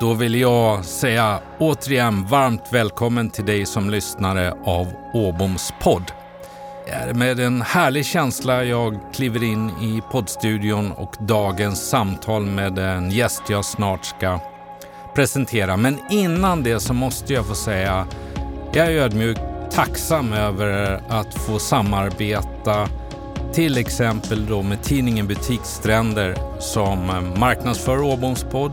Då vill jag säga återigen varmt välkommen till dig som lyssnare av Åboms podd. Det är med en härlig känsla jag kliver in i poddstudion och dagens samtal med en gäst jag snart ska presentera. Men innan det så måste jag få säga jag är ödmjukt tacksam över att få samarbeta till exempel då med tidningen Butikstränder som marknadsför Åboms podd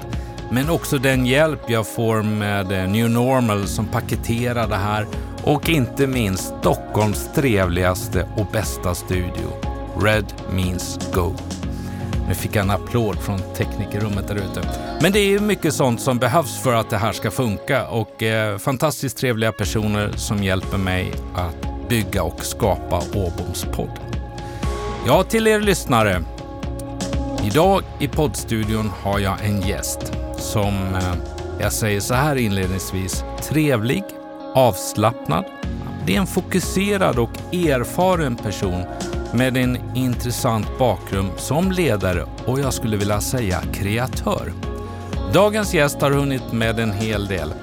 men också den hjälp jag får med eh, New Normal som paketerar det här och inte minst Stockholms trevligaste och bästa studio, Red Means Go. Nu fick jag en applåd från teknikerrummet där ute. Men det är mycket sånt som behövs för att det här ska funka och eh, fantastiskt trevliga personer som hjälper mig att bygga och skapa Åboms podd. Ja, till er lyssnare. Idag i poddstudion har jag en gäst som, eh, jag säger så här inledningsvis, trevlig, avslappnad. Det är en fokuserad och erfaren person med en intressant bakgrund som ledare och jag skulle vilja säga kreatör. Dagens gäst har hunnit med en hel del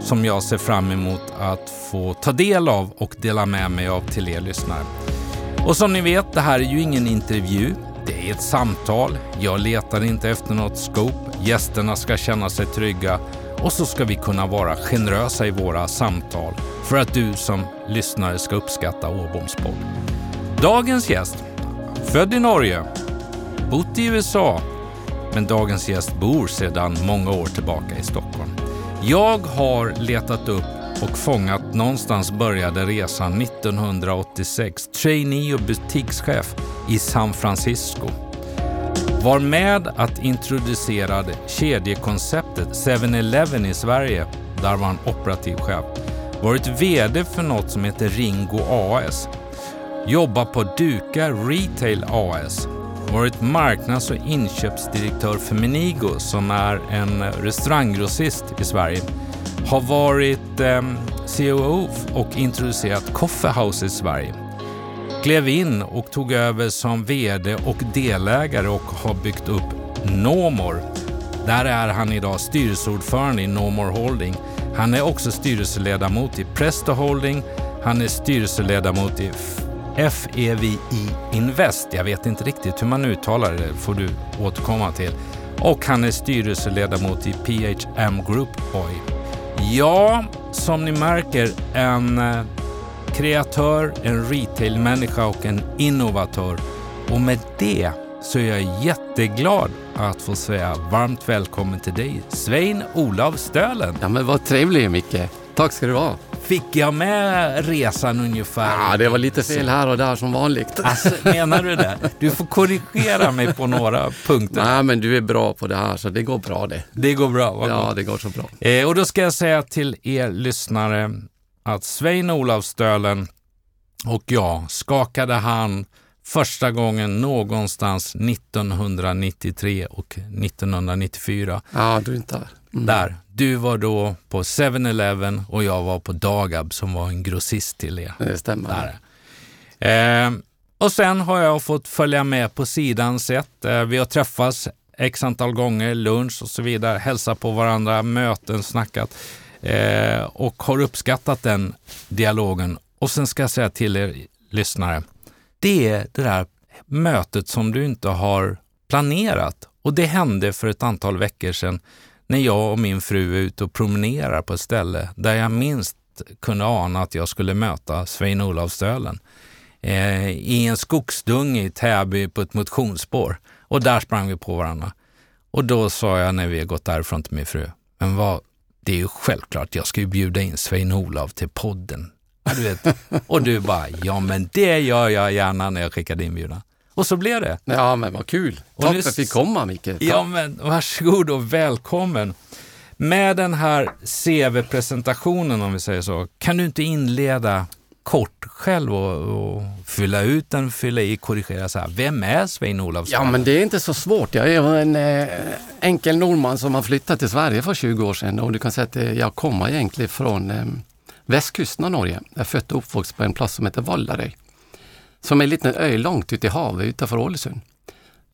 som jag ser fram emot att få ta del av och dela med mig av till er lyssnare. Och som ni vet, det här är ju ingen intervju. Det är ett samtal. Jag letar inte efter något scope. Gästerna ska känna sig trygga och så ska vi kunna vara generösa i våra samtal för att du som lyssnare ska uppskatta Åboms podd. Dagens gäst, född i Norge, bott i USA, men dagens gäst bor sedan många år tillbaka i Stockholm. Jag har letat upp och fångat någonstans började resan 1986, trainee och butikschef i San Francisco. Var med att introducera kedjekonceptet 7-Eleven i Sverige, där var han operativ chef. Varit VD för något som heter Ringo AS. Jobbat på Duka Retail AS. Varit marknads och inköpsdirektör för Menigo som är en restauranggrossist i Sverige. Har varit eh, COO och introducerat Coffee House i Sverige. Klev in och tog över som VD och delägare och har byggt upp Nomor. Där är han idag styrelseordförande i Nomor Holding. Han är också styrelseledamot i Presto Holding. Han är styrelseledamot i FEVI Invest. Jag vet inte riktigt hur man uttalar det, får du återkomma till. Och han är styrelseledamot i PHM Group Boy. Ja, som ni märker, en eh, kreatör, en retailmänniska och en innovatör. Och med det så är jag jätteglad att få säga varmt välkommen till dig, Svein Olav Stölen. Ja, men vad trevligt Micke. Tack ska du ha. Fick jag med resan ungefär? Ja, det var lite fel här och där som vanligt. Alltså, menar du det? Du får korrigera mig på några punkter. Nej, men du är bra på det här, så det går bra det. Det går bra? Vad ja, det går så bra. Eh, och då ska jag säga till er lyssnare att Svein Olav Stölen och jag skakade hand första gången någonstans 1993 och 1994. Ja, du inte där. Mm. Där. Du var då på 7-Eleven och jag var på Dagab som var en grossist till er. Det stämmer. Där. Eh, och sen har jag fått följa med på sidan sett. Eh, vi har träffats x antal gånger, lunch och så vidare, hälsat på varandra, möten, snackat eh, och har uppskattat den dialogen. Och sen ska jag säga till er lyssnare, det är det där mötet som du inte har planerat. Och det hände för ett antal veckor sedan när jag och min fru är ute och promenerar på ett ställe där jag minst kunde ana att jag skulle möta Svein-Olav Stölen eh, i en skogsdunge i Täby på ett motionsspår. Och där sprang vi på varandra. Och då sa jag när vi har gått därifrån till min fru, men vad, det är ju självklart, jag ska ju bjuda in Svein-Olav till podden. Ja, du vet. Och du bara, ja men det gör jag gärna när jag skickar inbjudan. Och så blev det. Ja, men vad kul. Tack för att jag fick komma, Micke. Tack. Ja, men varsågod och välkommen. Med den här CV-presentationen, om vi säger så, kan du inte inleda kort själv och, och, fylla ut den, fylla i, korrigera så här. Vem är Svein-Olof Ja, men det är inte så svårt. Jag är en eh, enkel norrman som har flyttat till Sverige för 20 år sedan och du kan säga att eh, jag kommer egentligen från eh, västkusten av Norge. Jag är född och uppvuxen på en plats som heter Vallaröy som är en liten ö långt ute i havet utanför Ålesund.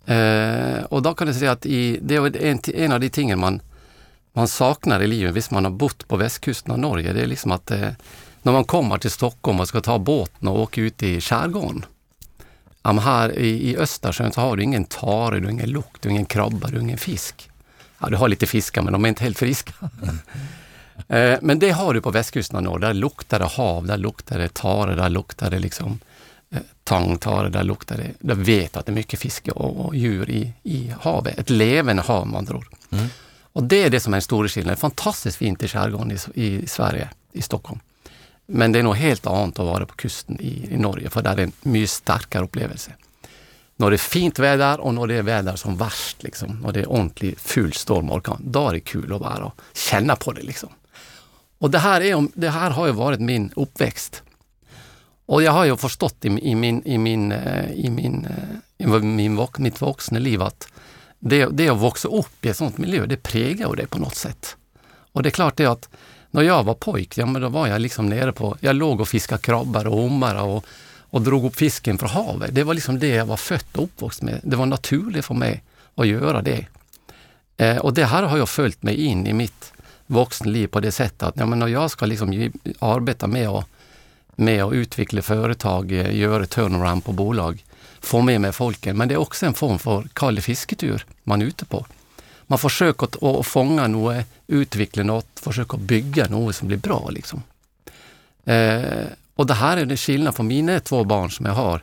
Eh, och då kan jag säga att i, det är en, en av de tingen man, man saknar i livet, visst man har bott på västkusten av Norge, det är liksom att eh, när man kommer till Stockholm och ska ta båten och åka ut i skärgården. Ja, här i, i Östersjön så har du ingen tare, du har ingen lukt, du har ingen krabba, du har ingen fisk. Ja, du har lite fiskar men de är inte helt friska. Mm. eh, men det har du på västkusten Norge. Där luktar det hav, där luktar det tare, där luktar det liksom eh, tangtare, där luktar det, där vet att det är mycket fiske och, och djur i, i havet. Ett levande hav man tror. Mm. Och det är det som är den stora skillnaden. Fantastiskt fint i skärgården i, i Sverige, i Stockholm. Men det är nog helt annat att vara på kusten i, i Norge, för där är det en mycket starkare upplevelse. När det är fint väder och när det är väder som värst, liksom, och det är ordentlig full storm och orkan, då är det kul att vara och känna på det. Liksom. Och det här, är, det här har ju varit min uppväxt. Och jag har ju förstått i, i, min, i, min, eh, i, min, eh, i min, mitt vuxna liv att det, det att växa upp i ett sånt miljö, det präglar det på något sätt. Och det är klart det att när jag var pojk, ja men då var jag liksom nere på, jag låg och fiskade krabbar och ommar och, och drog upp fisken från havet. Det var liksom det jag var född och uppvuxen med. Det var naturligt för mig att göra det. Eh, och det här har jag följt mig in i mitt vuxna liv på det sättet att ja, men när jag ska liksom arbeta med att, med att utveckla företag, eh, göra turnaround på bolag, få med mig folken. Men det är också en form för kall fisketur man är ute på. Man försöker att, att fånga något, utveckla något, försöka bygga något som blir bra. Liksom. Eh, och det här är det skillnad från mina två barn som jag har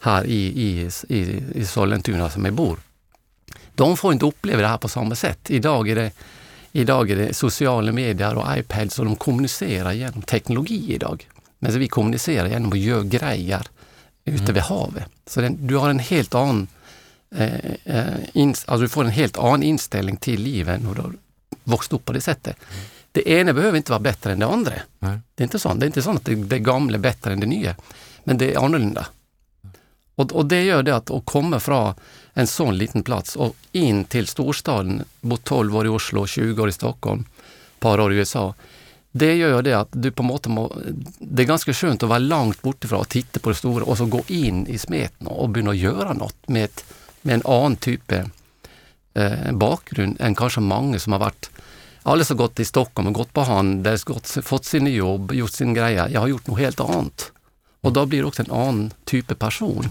här i, i, i, i Sollentuna som jag bor. De får inte uppleva det här på samma sätt. Idag är det, idag är det sociala medier och iPads och de kommunicerar genom teknologi idag. Men vi kommunicerar genom att göra grejer ute mm. vid havet. Så den, du har en helt annan eh, eh in, alltså du får en helt annan inställning till livet när du har vuxit upp på det sättet. Det ena behöver inte vara bättre än det andra. Nej. Det är inte så. Det är inte så att det, det gamla är bättre än det nya. Men det är annorlunda. Och, och det gör det att, att komma från en sån liten plats och in till storstaden, bott 12 år i Oslo, 20 år i Stockholm, ett par år i USA. Det gör det att du på något må, det är ganska skönt att vara långt bortifrån och titta på det stora och så gå in i smeten och börja göra något med, ett, med en annan typ av eh, bakgrund än kanske många som har varit alldeles så gått i Stockholm och gått på handel, fått sina jobb, gjort sin grejer. Jag har gjort något helt annat. Och då blir det också en annan typ av person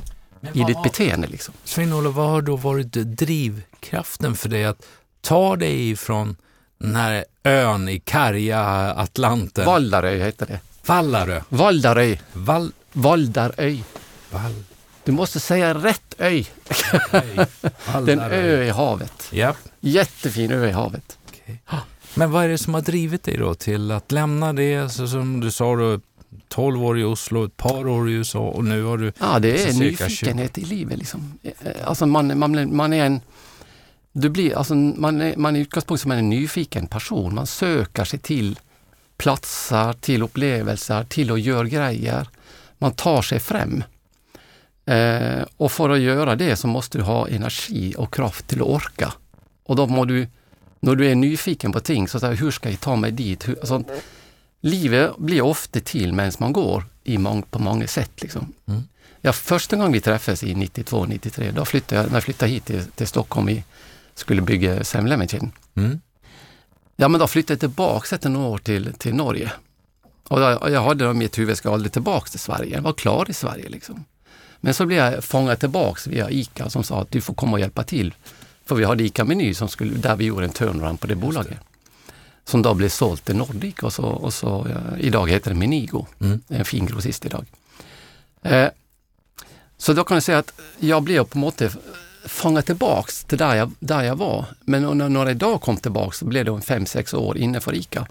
i ditt beteende. Liksom. Sven-Olof, vad har då varit drivkraften för dig att ta dig ifrån den här ön i karga Atlanten? Valdarö heter det. Vallarö? Valdarö. Val... Valdarö. Val... Du måste säga rätt öj. det är en ö i havet. Yep. Jättefin ö i havet. Okay. Men vad är det som har drivit dig då till att lämna det, så som du sa, då, 12 år i Oslo, ett par år i USA och nu har du... Ja, det är nyfikenhet 20. i livet. Liksom. Eh, alltså man, man, man är en... Du blir, alltså man är, man är utgångspunkt som en nyfiken person. Man söker sig till platser, till upplevelser, till att göra grejer. Man tar sig fram. Eh, och för att göra det så måste du ha energi och kraft till att orka. Och då må du när du är nyfiken på ting, så att hur ska jag ta mig dit? Hur, alltså, livet blir ofta till medan man går i mång, på många sätt. Liksom. Mm. Ja, första gången vi träffades i 92, 93, då flyttade jag, när jag flyttade hit till, till Stockholm, vi skulle bygga 7-Eleven mm. Ja, men då flyttade jag tillbaka ett år till, till Norge. Och jag, jag hade i mitt huvud, ska aldrig tillbaka till Sverige, jag var klar i Sverige. Liksom. Men så blev jag fångad tillbaka via ICA som sa att du får komma och hjälpa till för vi hade ICA-Meny som skulle, där vi gjorde en turnaround på det bolaget. Som då blev sålt till Nordic och så, och så idag heter det Menigo. Mm. En fin grossist idag. Eh, så då kan jag säga att jag blev på något sätt fångad tillbaks till där jag, där jag var. Men när, jag idag kom tillbaks så blev det en fem, sex år inne för ICA.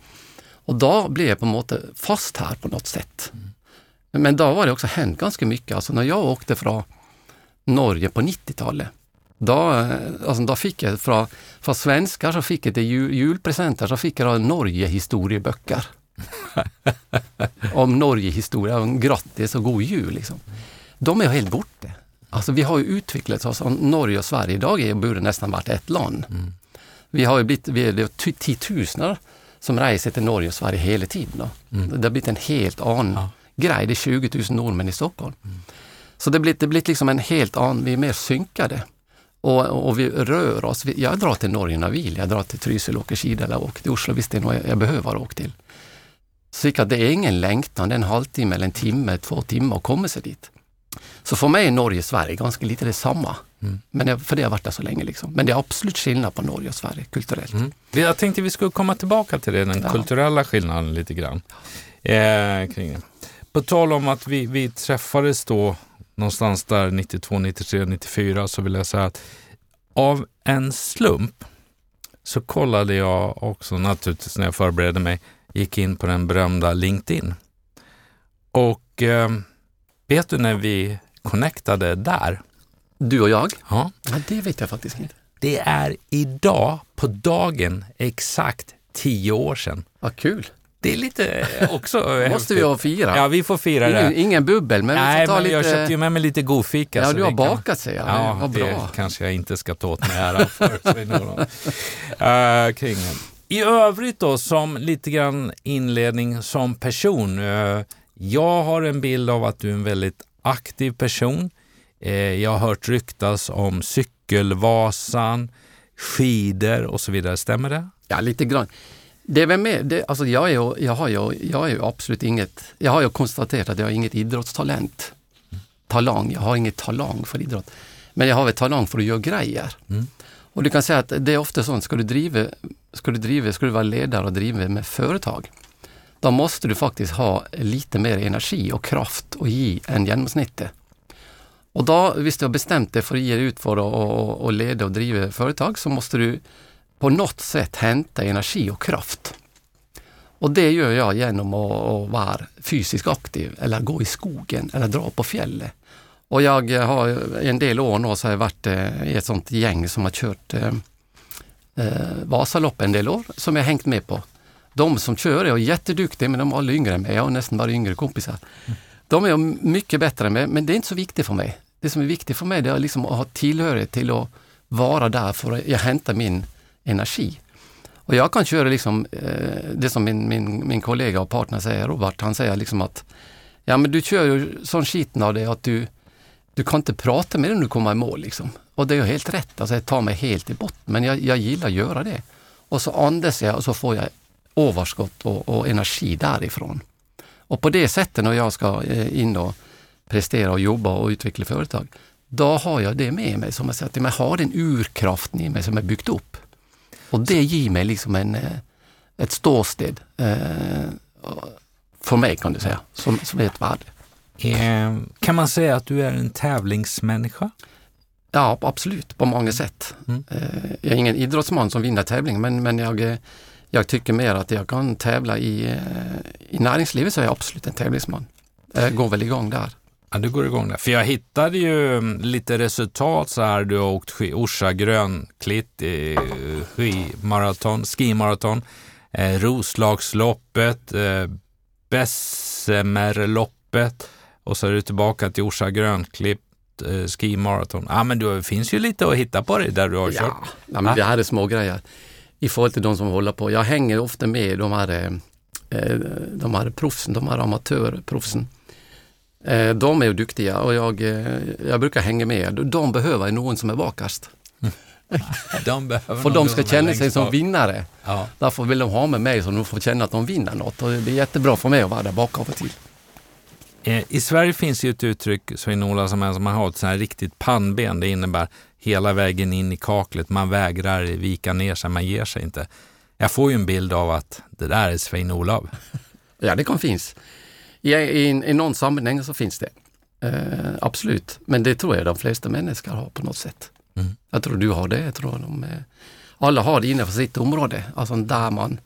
Och då blev jag på något sätt fast här på något sätt. Mm. Men då var det också hänt ganska mycket. Alltså när jag åkte från Norge på 90-talet då, alltså, då fick jag från, från svenskar så fick jag till jul, julpresenter så fick jag Norge historieböcker. om Norge historia, grattis och god jul. Liksom. De är helt borta. Alltså vi har ju utvecklat oss, Norge och Sverige idag är borde nästan varit ett land. Mm. Vi har ju blivit, vi är tiotusenar som reser till Norge och Sverige hela tiden. Mm. Det har blivit en helt annan ja. Grej. Det är 20 000 norrmän i Stockholm. Mm. Så det blivit, det blivit liksom en helt annan, vi är mer synkade. Och, och vi rör oss. Jag drar till Norge när vill. Jag drar till Trysil, åker skidor eller åker till Oslo visst det är något jag behöver åka till. Så det är ingen längtan, det är en halvtimme eller en timme, två timmar att komma sig dit. Så för mig är Norge och Sverige ganska lite detsamma. Mm. Men jag, för det har varit där så länge. Liksom. Men det är absolut skillnad på Norge och Sverige kulturellt. Mm. Jag tänkte vi skulle komma tillbaka till det, den ja. kulturella skillnaden lite grann. Eh, kring det. På tal om att vi, vi träffades då någonstans där 92, 93, 94 så vill jag säga att av en slump så kollade jag också naturligtvis när jag förberedde mig, gick in på den berömda LinkedIn. Och eh, vet du när vi connectade där? Du och jag? Ja. Men det vet jag faktiskt inte. Det är idag på dagen exakt tio år sedan. Vad kul! Det är lite också måste vi ha fira. Ja, vi får fira det. Ingen bubbel, men Nej, vi får ta men lite... jag köpte ju med mig lite godfika. Ja, du har kan... bakat säger jag. Ja, Vad det bra. kanske jag inte ska ta åt mig äran för. uh, kring. I övrigt då, som lite grann inledning som person. Uh, jag har en bild av att du är en väldigt aktiv person. Uh, jag har hört ryktas om cykelvasan, skidor och så vidare. Stämmer det? Ja, lite grann. Det är väl med, det, alltså jag, är jag, har ju, jag är ju absolut inget, jag har ju konstaterat att jag har inget idrottstalent. Talang, jag har inget talang för idrott. Men jag har väl talang för att göra grejer. Mm. Och du kan säga att det är ofta sånt, ska du driva, ska du driva, ska du vara ledare och driva med företag, då måste du faktiskt ha lite mer energi och kraft att ge än genomsnittet. Och då, visst du har bestämt dig för att ge dig ut för att leda och driva företag, så måste du på något sätt hämta energi och kraft. Och det gör jag genom att, vara fysiskt aktiv eller gå i skogen eller dra på fjället. Och jag har en del år nu så har jag varit eh, i ett sånt gäng som har kört eh, eh, Vasalopp en del år som jag hängt med på. De som kör är jätteduktiga men de är alla yngre än mig. Jag har nästan bara yngre kompisar. De är mycket bättre än mig men det är inte så viktigt för mig. Det som är viktigt för mig det är liksom att ha tillhörighet till att vara där för att jag hämtar min energi. Och jag kan köra liksom, eh, det som min, min, min kollega och partner säger, Robert, han säger liksom att ja men du kör ju sån skiten av det att du, du kan inte prata med dig när du kommer i mål. Liksom. Och det är ju helt rätt, alltså jag tar mig helt i botten, men jag, jag gillar att göra det. Och så andas jag och så får jag överskott och, och energi därifrån. Och på det sättet när jag ska eh, in och prestera och jobba och utveckla företag, då har jag det med mig som jag säger, jag har den urkraften i mig som är byggt upp. Och det ger mig liksom en, eh, ett ståsted eh, för mig kan du säga, som, som är ett värde. Eh, kan man säga att du är en tävlingsmänniska? Ja, absolut, på många sätt. Mm. Jag är ingen idrottsman som vinner tävling, men, men jag, jag tycker mer att jag kan tävla i, i näringslivet så är jag absolut en tävlingsman. Jag går väl igång där. Ja, du går igång där. För jag hittade ju mm, lite resultat så här. Du har åkt Orsa grönklitt, eh, skimaraton, skimaraton, eh, Roslagsloppet, eh, Bessemerloppet och så är du tillbaka till Orsa grönklitt, eh, skimaraton. Ja, men det finns ju lite att hitta på det där du har ja. kört. Ja, men det här är små grejer i förhållande till de som håller på. Jag hänger ofta med de här, eh, eh de här proffsen, de här amatörproffsen. Eh, de är duktiga och jag, eh, jag brukar hänga med. De behöver någon som är vakast. de behöver För de ska känna sig som vinnare. Ja. Därför vill de ha med mig så de får känna att de vinner något. Och det är jättebra för mig att vara där bakom och till. Eh, I Sverige finns ju ett uttryck, Svein-Ola, som som man har ett sånt här riktigt pannben. Det innebär hela vägen in i kaklet. Man vägrar vika ner sig, man ger sig inte. Jag får ju en bild av att det där är Svein-Olav. ja, det kan finnas. I, i, i någon sammanhang så finns det. Eh, absolut, men det tror jag de flesta människor har på något sätt. Mm. Jag tror du har det, jag tror de, eh, alla har det innanför sitt område. Alltså där man,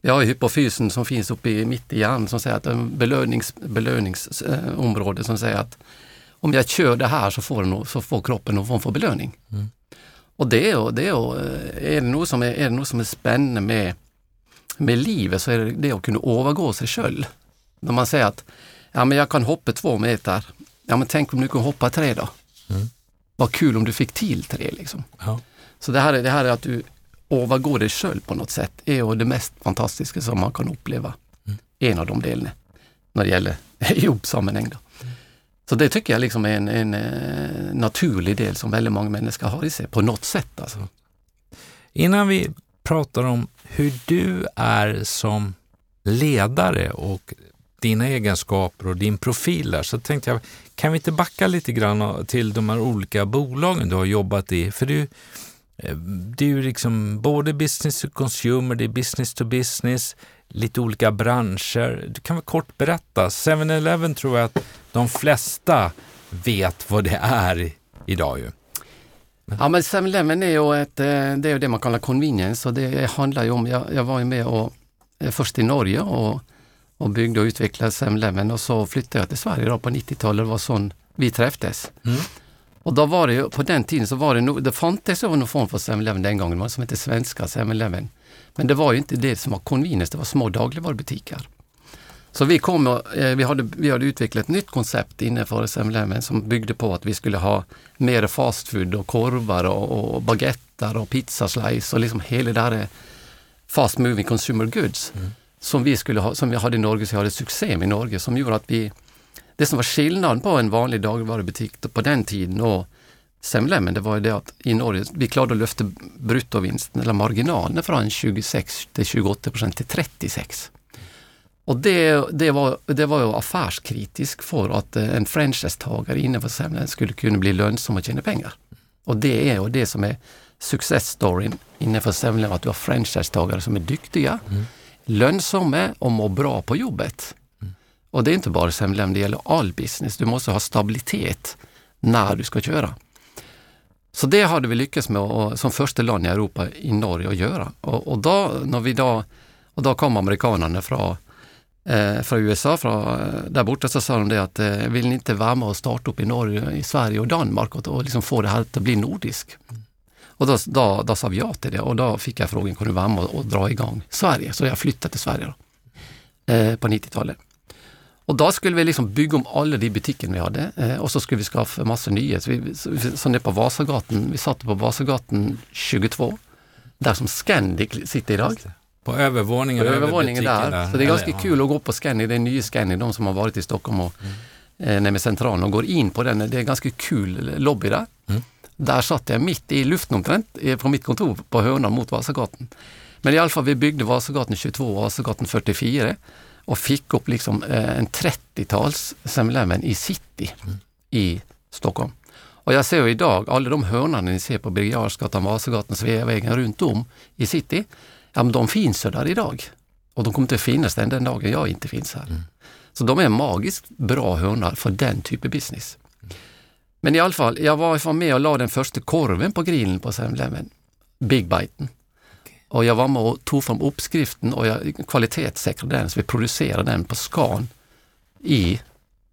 vi har hypofysen som finns uppe i, mitt i hjärnan som säger att en belönings, belöningsområde eh, som säger att om jag kör det här så får, no, så får kroppen någon form för belöning. Mm. Och det är, det är, är, det något som är, är det något som är spännande med, med livet så är det det att kunna övergå sig själv. När man säger att ja, men jag kan hoppa två meter. Ja, men tänk om du kan hoppa tre då? Mm. Vad kul om du fick till tre liksom. Ja. Så det här, är, det här är att du övergår dig själv på något sätt är det mest fantastiska som man kan uppleva. Mm. En av de delarna när det gäller jobbsammanhang. Då. Så det tycker jag liksom är en, en eh, naturlig del som väldigt många människor har i sig på något sätt. Alltså. Innan vi pratar om hur du är som ledare och dina egenskaper och din profil där, så tänkte jag, kan vi inte backa lite grann till de här olika bolagen du har jobbat i? För du, eh, det är ju liksom både business to consumer, det är business to business, lite olika branscher. Du kan väl kort berätta? 7-Eleven tror jag att de flesta vet vad det är idag ju. Ja men 7-Eleven är ju ett, eh, det är det man kallar convenience och det handlar ju om, jag, jag var ju med och, eh, först i Norge och, och byggde och utvecklade 7-Eleven och så flyttade jag till Sverige då på 90-talet, det var så vi träffades. Mm. Och då var det ju, på den tiden så var det nog, det fanns någon form för 7-Eleven den gången, det som hette svenska 7-Eleven. Men det var ju inte det som var convenience, det var små dagligvarubutiker. Så vi, kom och, eh, vi, hade, vi hade utvecklat ett nytt koncept inne för 7 som byggde på att vi skulle ha mer fast food och korvar och, och baguettar och pizzaslice och liksom hela det här fast moving consumer goods mm som vi skulle ha, som vi hade i Norge, så vi hade succé med i Norge som gjorde att vi, det som var skillnaden på en vanlig dagligvarubutik på den tiden och Semlemmen, det var ju det att i Norge, vi klarade att lyfta bruttovinsten eller marginalen från 26 till 28 procent till 36. Och det, det, var, det var ju affärskritiskt för att eh, en franchisetagare innanför Semlemmen skulle kunna bli lönsam och tjäna pengar. Och det är ju det som är success storyn innanför Semlemmen, att du har franchisetagare som är duktiga, mm lönsamma och mår bra på jobbet. Mm. Och det är inte bara Semlen, det gäller all business. Du måste ha stabilitet när du ska köra. Så det hade vi lyckats med och, som första land i Europa i Norge att göra. Och, och, då, när vi då, och då kom amerikanerna från eh, från USA, från, eh, där borta, så sa de det att eh, vill ni inte vara med och starta upp i Norge, i Sverige och Danmark och, och liksom få det här att bli nordisk? Mm. Och då, då, då sa vi ja till det och då fick jag frågan, kan du vara med och, och dra igång Sverige? Så jag flyttade till Sverige då, eh, på 90-talet. Och då skulle vi liksom bygga om alla de butikerna vi hade eh, och så skulle vi skaffa massa nya. Så vi, så det på Vasagatan, vi satt på Vasagatan 22, där som Scandic sitter idag. På övervåningen? På övervåningen där. där. Så det är ganska ja. kul att gå på Scandic, det är nya Scandic, de som har varit i Stockholm och mm. eh, nere med centralen och går in på den. Det är ganska kul lobby där. Mm. Där satt jag mitt i luften på mitt kontor på hörnan mot Vasagatan. Men i alla fall, vi byggde Vasagatan 22 och Vasagatan 44 och fick upp liksom eh, en 30-tals 7 i city mm. i Stockholm. Och jag ser idag, alla de hörnorna ni ser på Birger Vasagatan, Sveavägen runt om i city, ja men de finns ju där idag. Och de kommer inte finnas den, den dagen jag inte finns här. Mm. Så de är magiskt bra hörnor för den typen av business. Men i alla fall, jag var med och la den första korven på grillen på 7 Big Biten. Och jag var med och tog fram uppskriften och jag kvalitetssäkrade den, så vi producerade den på Scan i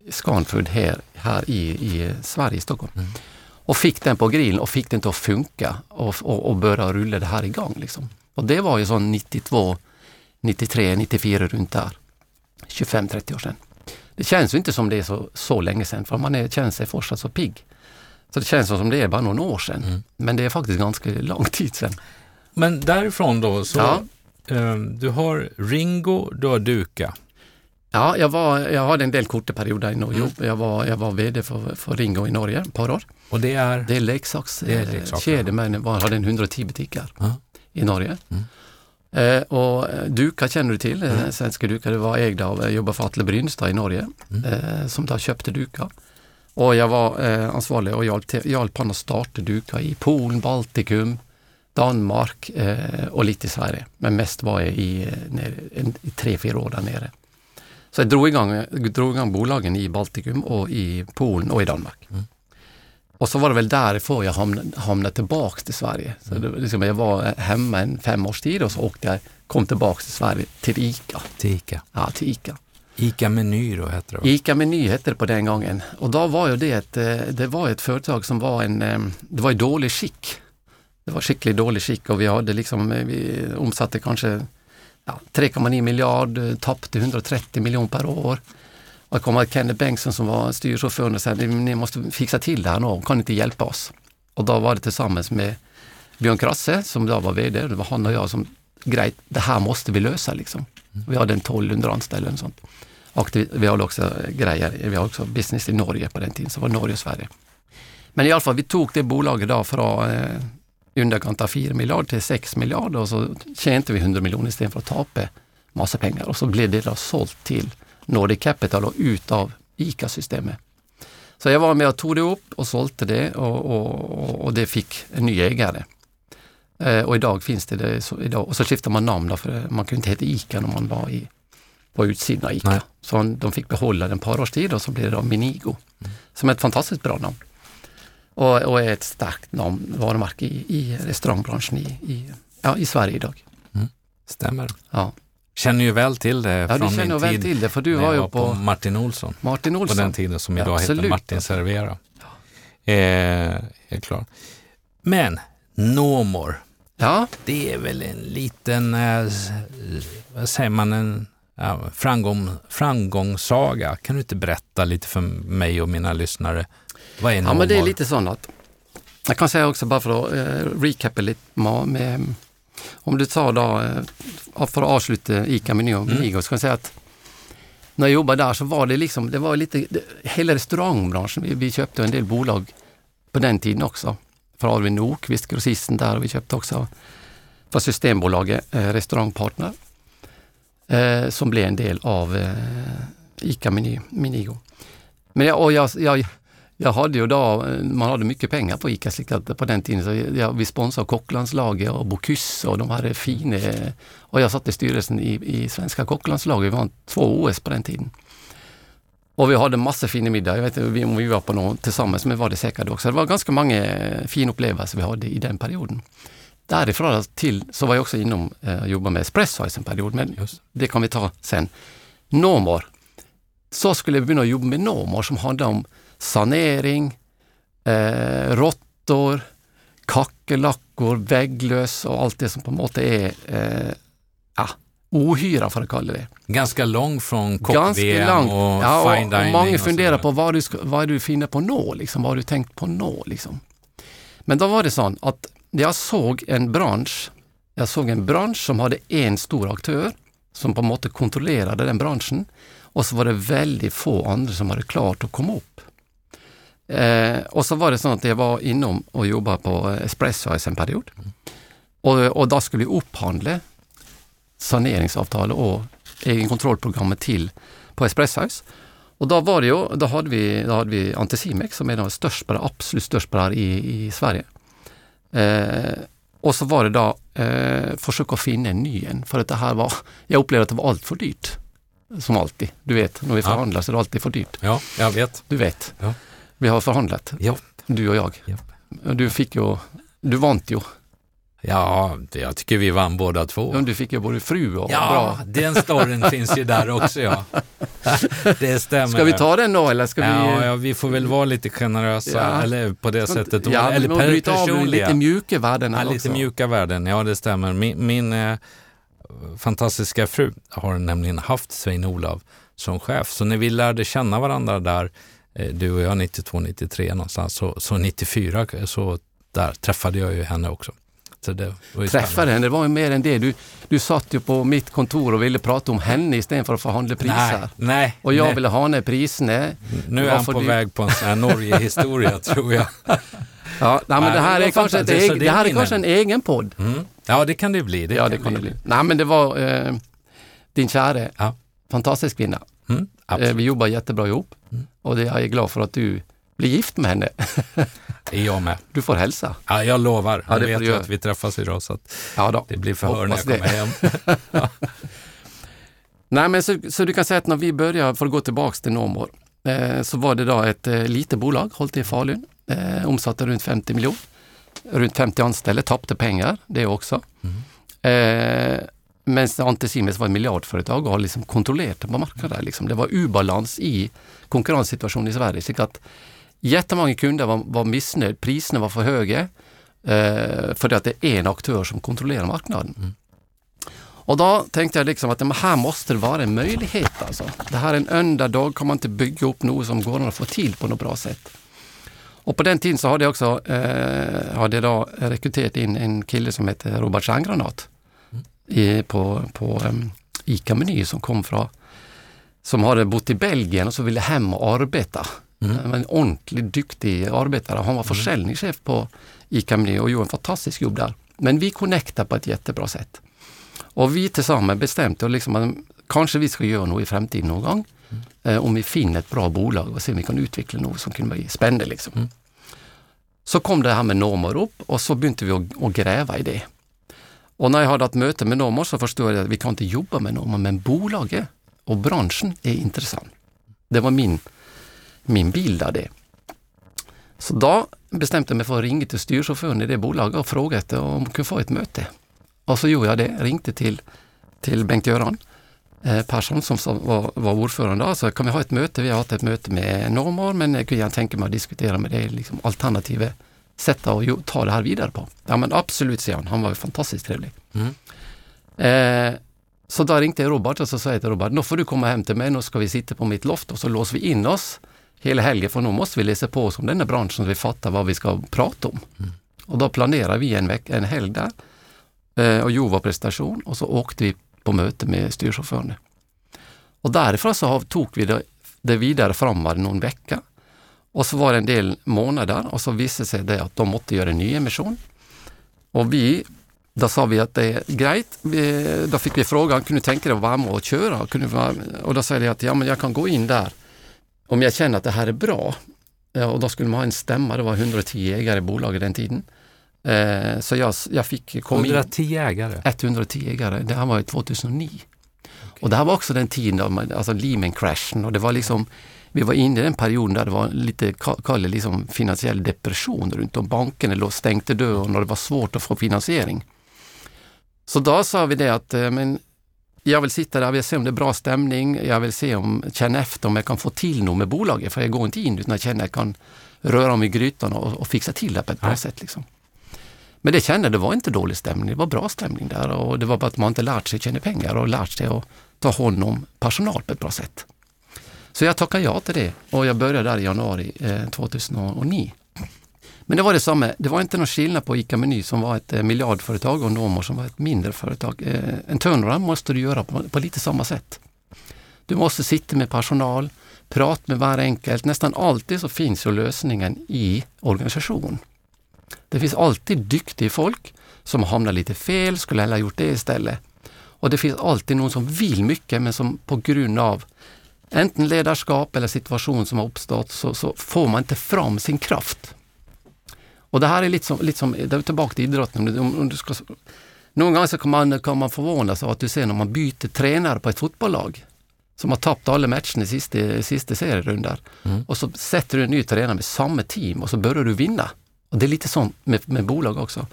Scanfood här, här i, i Sverige, i Stockholm. Mm. Och fick den på grillen och fick den till att funka och, och, och börja rulla det här igång. Liksom. Och det var ju sån 92, 93, 94 runt där. 25-30 år sedan. Det känns ju inte som det är så, så länge sedan för man är, känner sig fortsatt så pigg. Så det känns som det är bara några år sedan. Mm. Men det är faktiskt ganska lång tid sedan. Men därifrån då, så ja. eh, du har Ringo, du har Duka. Ja, jag, var, jag hade en del korta perioder i Norge. Mm. Jag, var, jag var VD för, för Ringo i Norge ett par år. Och det är? Det är leksakskedja, men var, hade 110 butiker mm. i Norge. Mm. Eh, och Duka känner du till, eh, mm. Svenska Duka, det var ägda av, jag jobbade för Atle Brynstad i Norge, mm. eh, som då köpte Duka. Och jag var eh, ansvarig och hjälpte, hjälpte honom att starta Duka i Polen, Baltikum, Danmark eh, och lite i Sverige. Men mest var jag i, eh, nere, i tre, fyra år där nere. Så jag drog igång, drog igång bolagen i Baltikum och i Polen och i Danmark. Mm. Och så var det väl därifrån jag hamnade, hamnade tillbaks till Sverige. Så det, liksom, jag var hemma en fem års tid och så åkte jag, kom tillbaks till Sverige, till ICA. Till ICA? Ja, till ICA. ICA Meny då hette det? ICA Meny hette det på den gången. Och då var ju det ett, eh, det var ett företag som var en, det var i dålig skick det var skickligt dålig skick och vi hade liksom, eh, vi omsatte kanske ja, 3,9 miljard, eh, tappade 130 miljoner per år. Och jag kommer Kenneth Bengtsson som var styrchaufför och sa ni måste fixa till det här nu, kan ni inte hjälpa oss? Och då var det tillsammans med Björn Krasse som då var VD, det var han och jag som grejt, det här måste vi lösa liksom. Vi hade en 1200 anställda och sånt. aktiv, vi hade också grejer, vi hade också business i Norge på den tiden, så var det Norge och Sverige. Men i alla fall, vi tog det bolaget då från eh, underkant av 4 miljarder till 6 miljarder och så tjänade vi 100 miljoner istället för att tapa massa pengar och så blev det då sålt till Nordic Capital och ut av ICA-systemet. Så jag var med och tog det upp och sålde det och, och, och det fick en ny ägare. Eh, och idag finns det, det så, idag, och så skiftade man namn då, för man kunde inte heta ICA när man var i, på utsidan av ICA. Nej. Så de fick behålla den ett par års tid och så blev det då Minigo, mm. som är ett fantastiskt bra namn. Och, och är ett starkt namn, varumärke i, i restaurangbranschen i, i, ja, i Sverige idag. Mm. Stämmer. Ja. Känner ju väl till det ja, från min tid till det, för du var ju på, på, Martin Olsson. Martin Olsson. På den tiden som idag Absolut. heter Martin Servera. Eh, helt klart. Men Nomor, ja. det är väl en liten, eh, vad säger man, en ja, framgång, framgångssaga. Kan du inte berätta lite för mig och mina lyssnare? Vad är Nomor? Ja, men det är lite sånt att, jag kan säga också bara för att eh, recapa lite med om du tar då, eh, för att avsluta ICA Meny och Menigo, mm. så kan jag säga att när jag jobbade där så var det liksom, det var lite, hela restaurangbranschen, vi, vi köpte en del bolag på den tiden också. För Alvin Nokvist, grossisten där, och vi köpte också för Systembolaget, eh, restaurangpartner, eh, som blev en del av eh, ICA Meny, Menigo. Men jag, och jag, jag, jag hade ju då, man hade mycket pengar på ICA Slickat på den tiden. Så jag, vi sponsrade kocklandslaget och Bocuse och de hade fina... Och jag satt i styrelsen i, i svenska kocklandslaget. Vi var två OS på den tiden. Och vi hade massor fina middagar. Jag vet inte om vi var på någon tillsammans, men var det säkert också. Det var ganska många fina upplevelser vi hade i den perioden. Därifrån till så var jag också inom och eh, jobbade med Espresso en period, men Just. det kan vi ta sen. Nomor. Så skulle jag börja jobba med Nomor som handlade om sanering, eh, råttor, kackerlackor, vägglöss och allt det som på något är eh, ja, ohyra för att kalla det. Ganska lång från kock-VM och ja, fine dining. Och många funderar på vad du, vad du finner på nå, liksom, vad du tänkt på nå. Liksom. Men då var det så att jag såg en bransch, jag såg en bransch som hade en stor aktör som på något kontrollerade den branschen och så var det väldigt få andra som hade klart att komma upp. Eh, och så var det så att jag var inom och jobbade på Espresso en period. Och, och då skulle vi upphandla saneringsavtal och egenkontrollprogrammet till på Espresso. Och då var det ju, då hade vi, då hade vi Anticimex som är den största, absolut största i, i Sverige. Eh, och så var det då eh, försöka finna en ny en, för att det här var, jag upplevde att det var allt för dyrt. Som alltid. Du vet, när vi förhandlar så är det alltid för dyrt. Ja, jag vet. Du vet. Ja. Vi har förhandlat, ja. du och jag. Ja. Du fick ju, du vant ju. Ja, jag tycker vi vann båda två. Ja, du fick ju både fru och ja, bra. den storyn finns ju där också ja. Det stämmer. Ska vi ta den då eller ska ja, vi? Ja, vi får väl vara lite generösa ja. eller på det sättet. Ja, eller per av lite mjuka värden ja, lite mjuka värden, ja det stämmer. Min, min eh, fantastiska fru har nämligen haft Svein-Olav som chef, så när vi lärde känna varandra där du och jag 92, 93 någonstans, så, så 94 så där träffade jag ju henne också. Så det Träffade henne, det var ju mer än det. Du, du satt ju på mitt kontor och ville prata om henne istället för att förhandla priser. Nej, nej, och jag nej. ville ha ner priserna. Nu är han på du... väg på en sån här Norge-historia tror jag. Ja, nej, men det här är, kanske, ett egen, det här är kanske en egen podd. Mm. Ja, det kan det bli. Det ja, det kan det bli. Nej, men det var eh, din kära, ja. fantastisk kvinna. Mm, eh, vi jobbar jättebra ihop. Mm. Och det, jag är glad för att du blir gift med henne. Det är jag med. Du får hälsa. Ja, jag lovar. Ja, jag vet ju att vi träffas idag så att ja då. det blir förhör när jag kommer hem. Nej, men så, så, du kan säga att när vi började, för att gå tillbaks till Nomor, eh, så var det då ett eh, litet bolag, hållt i Falun, eh, omsatte runt 50 miljoner. Runt 50 anställda, tappade pengar det också. Mm. Eh, men Anticimex var ett miljardföretag och har liksom kontrollerat på marknaden. Liksom. Det var obalans i konkurrenssituationen i Sverige. Så att jättemånga kunder var, var missnöjda, priserna var för höga eh, för att det är en aktör som kontrollerar marknaden. Mm. Och då tänkte jag liksom att här måste det vara en möjlighet. Alltså. Det här är en underdog, kan man inte bygga upp något som går att få till på något bra sätt. Och på den tiden så hade jag också eh, hade jag då rekryterat in en kille som heter Robert Stjärngranat i, på, på um, ICA-Meny som kom från som hade bott i Belgien och så ville hem och arbeta. Mm. En ordentligt duktig arbetare. Han var försäljningschef på ICA Meny och gjorde en fantastisk jobb där. Men vi connectade på ett jättebra sätt. Och vi tillsammans bestämde liksom att kanske vi ska göra något i framtiden någon gång. Mm. Eh, om vi finner ett bra bolag och ser om vi kan utveckla något som kan bli spännande. Liksom. Mm. Så kom det här med normer upp och så började vi att, att gräva i det. Och när jag hade haft möte med normer så förstod jag att vi kan inte jobba med normer, men bolaget och branschen är intressant. Det var min, min bild av det. Så då bestämde jag mig för att ringa till styrchauffören i det bolaget och fråga efter om hon kunde få ett möte. Och så gjorde jag det, ringde till, till Bengt-Göran eh, Persson som var, var ordförande. Alltså, kan vi ha ett möte? Vi har haft ett möte med Normor men jag kunde gärna tänka mig att diskutera med dig liksom, alternativet sätt att ju- ta det här vidare på. Ja men absolut, säger han. Han var ju fantastiskt trevlig. Mm. Eh, så då ringde jag Robert och så sa jag till Robert, nu får du komma hem till mig, nu ska vi sitta på mitt loft och så låser vi in oss hela helgen för nu måste vi läsa på oss om den här branschen så vi fattar vad vi ska prata om. Och då planerar vi en, veck, en helg där eh, och gjorde vår prestation och så åkte vi på möte med styrchauffören. Och därifrån så tog vi det, det vidare framåt någon vecka. Och så var det en del månader och så visade sig det att de måste göra en ny emission. Och vi, då sa vi att det är grejt. Då fick vi frågan, kunde du tänka dig att vara med och köra? Kunde vara, och då säger jag att ja, men jag kan gå in där om jag känner att det här är bra. Ja, och då skulle man ha en stämma, det var 110 ägare i bolaget den tiden. Eh, så jag, jag fick komma in. 110 ägare. 110 ägare, det här var ju 2009. Och det här var också den tiden, då man, alltså Lehman crashen och det var liksom, vi var inne i den perioden där det var lite ka- kall liksom finansiell depression runt om. Bankerna låg stängde dörren och det var svårt att få finansiering. Så då sa vi det att eh, men jag vill sitta där, jag vill se om det är bra stämning, jag vill se om, känna efter om jag kan få till något med bolaget, för jag går inte in utan jag känner att jag kan röra om i grytan och, och fixa till det på ett bra Nej. sätt. Liksom. Men det kände, det var inte dålig stämning, det var bra stämning där och det var bara att man inte lärt sig tjäna pengar och lärt sig att ta hand om personal på ett bra sätt. Så jag tackade ja till det och jag började där i januari eh, 2009. Men det var detsamma, det var inte någon skillnad på ICA Meny som var ett eh, miljardföretag och NOMO som var ett mindre företag. Eh, en turnaround måste du göra på, på lite samma sätt. Du måste sitta med personal, prata med var enkelt. Nästan alltid så finns ju lösningen i organisation. Det finns alltid duktiga folk som hamnar lite fel, skulle hellre ha gjort det istället. Och det finns alltid någon som vill mycket men som på grund av enten ledarskap eller situation som har uppstått så, så får man inte fram sin kraft. Och det här är lite som, lite som det är tillbaka till idrotten. Om, om du ska, någon gång så kan man, kan man förvånas av att du ser när man byter tränare på ett fotbollslag som har tappat alla matcherna i sista, sista serierundan. Mm. Och så sätter du en ny tränare med samma team och så börjar du vinna. Och Det är lite sånt med, med bolag också.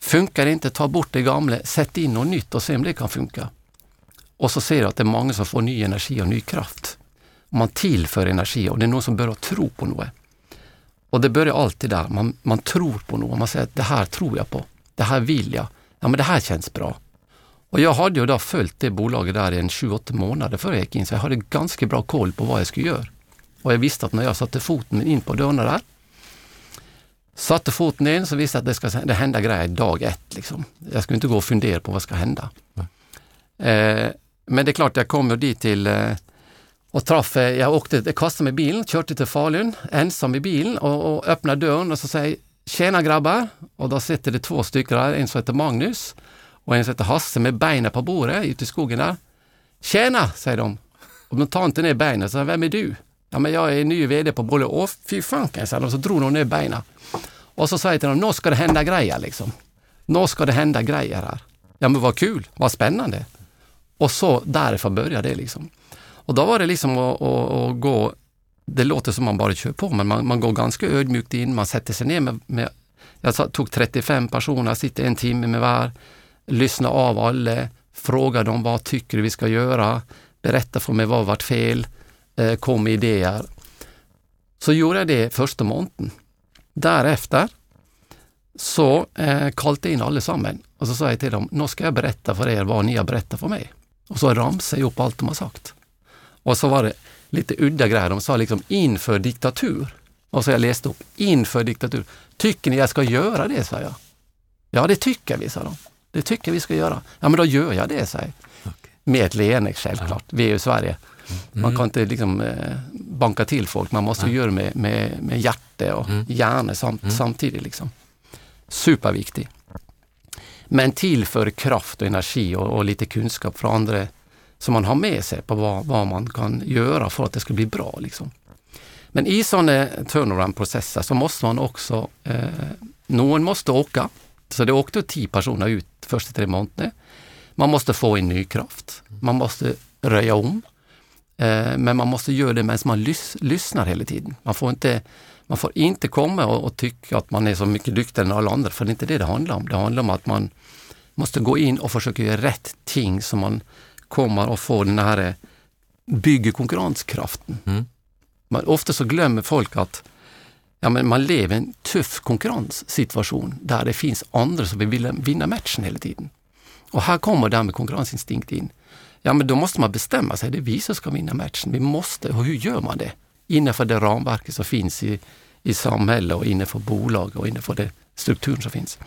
Funkar det inte, ta bort det gamla, sätt in något nytt och se om det kan funka. Och så ser du att det är många som får ny energi och ny kraft. Man tillför energi och det är någon som börjar tro på något. Och det börjar alltid där, man, man tror på något. Man säger att det här tror jag på, det här vill jag, ja men det här känns bra. Och jag hade ju då följt det bolaget där i en 28 månader före jag gick in, så jag hade ganska bra koll på vad jag skulle göra. Och jag visste att när jag satte foten in på dörrarna där, satte foten in så visste jag att det ska det hända grejer dag ett. Liksom. Jag skulle inte gå och fundera på vad ska hända. Eh, men det är klart, jag kom dit till eh, och träff, eh, jag åkte, jag kastade mig i bilen, körde till Falun, ensam i bilen och, och öppnade dörren och så säger Tjena grabbar! Och då sitter det två stycken där, en som heter Magnus och en som heter Hasse med benen på bordet ute i skogen där. Tjena, säger de. Och de tar inte ner benen, så vem är du? Ja, men jag är ny VD på Bolle. Åh, fy fan, kan jag säga. Och så drog de ner benen. Och så säger jag till dem, nu ska det hända grejer liksom. Nu ska det hända grejer här. Ja, men vad kul, vad spännande. Och så därifrån började det liksom. Och då var det liksom att, att, att gå, det låter som man bara kör på, men man, man går ganska ödmjukt in, man sätter sig ner med, med jag tog 35 personer, sitter en timme med var, lyssnar av alla, frågar dem vad tycker du vi ska göra, berätta för mig vad vart fel, eh, kom med idéer. Så gjorde jag det första månaden. Därefter så eh, kallade jag in allesammans och så sa jag till dem, nu ska jag berätta för er vad ni har berättat för mig. Och så ramsade jag upp allt de har sagt. Och så var det lite udda grejer. De sa liksom inför diktatur. Och så jag läste upp inför diktatur. Tycker ni jag ska göra det, sa jag. Ja, det tycker vi, sa de. Det tycker vi ska göra. Ja, men då gör jag det, sa jag. Med ett leende självklart. Vi är ju i Sverige. Man Mm. kan inte liksom eh, banka till folk, man måste Nej. göra med, med, med hjärta och Mm. hjärna samt, Mm. samtidigt. Liksom. Superviktig. Men tillför kraft och energi och, och lite kunskap från andra som man har med sig på vad, vad man kan göra för att det ska bli bra. Liksom. Men i sådana turnaround-processer så måste man också, eh, någon måste åka. Så det åkte tio personer ut första tre månaderna. Man måste få in ny kraft. Man måste röja om. Eh, men man måste göra det medan man lys lyssnar hela tiden. Man får inte, man får inte komma och, och tycka att man är så mycket duktigare än alla andra, för det är inte det det handlar om. Det handlar om att man måste gå in och försöka göra rätt ting så man kommer att få den här, eh, bygger konkurrenskraften. Mm. Man, ofta så glömmer folk att ja, men man lever i en tuff konkurrenssituation där det finns andra som vill vinna matchen hela tiden. Och här kommer det här med konkurrensinstinkt in. Ja, men då måste man bestämma sig. Det är vi som ska vinna matchen. Vi måste. Och hur gör man det? Innanför det ramverket som finns i, i samhället och innanför bolag och innanför den strukturen som finns.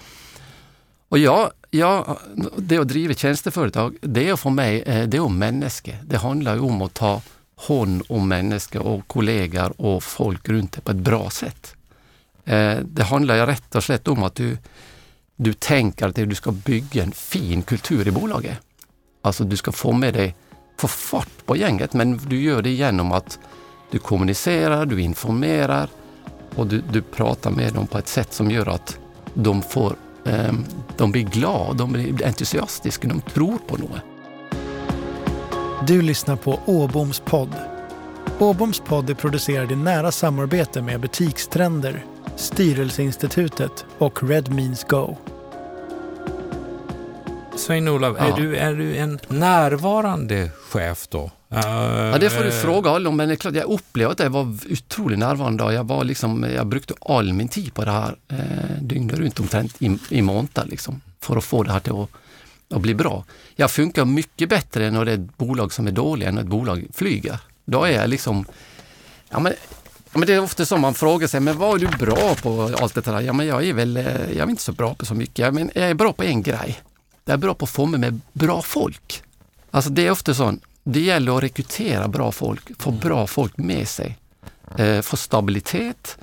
Och ja, ja, det att driva tjänsteföretag, det är för mig, eh, det är om människa. Det handlar ju om att ta hand om människor och kollegor och folk runt dig på ett bra sätt. Eh, det handlar ju rätt och slätt om att du, du tänker att du ska bygga en fin kultur i bolaget. Alltså du ska få med dig, få fart på gänget, men du gör det genom att du kommunicerar, du informerar och du, du pratar med dem på ett sätt som gör att de får eh, de blir glada, de blir entusiastiska, de tror på något. Du lyssnar på Åboms podd. Åboms podd är producerad i nära samarbete med Butikstrender, Styrelseinstitutet och Red Means Go. Svein-Olof, är, Ja. du, är du en närvarande chef då? Ja, det får du fråga alla om, men det är klart, jag upplevde att jag var otroligt närvarande. och Jag, var liksom, jag brukade all min tid på det här eh, dygnet runt omtrent i, i månader liksom, för att få det här till att, att bli bra. Jag funkar mycket bättre när det är ett bolag som är dåligt än när ett bolag flyger. Då är jag liksom, ja men, men det är ofta som man frågar sig, men vad är du bra på allt det där? Ja, men jag är väl, eh, jag är inte så bra på så mycket, men jag är bra på en grej. Jag är bra på att få med bra folk. Alltså det är ofta så, det gäller att rekrytera bra folk, få bra folk med sig, eh, få stabilitet.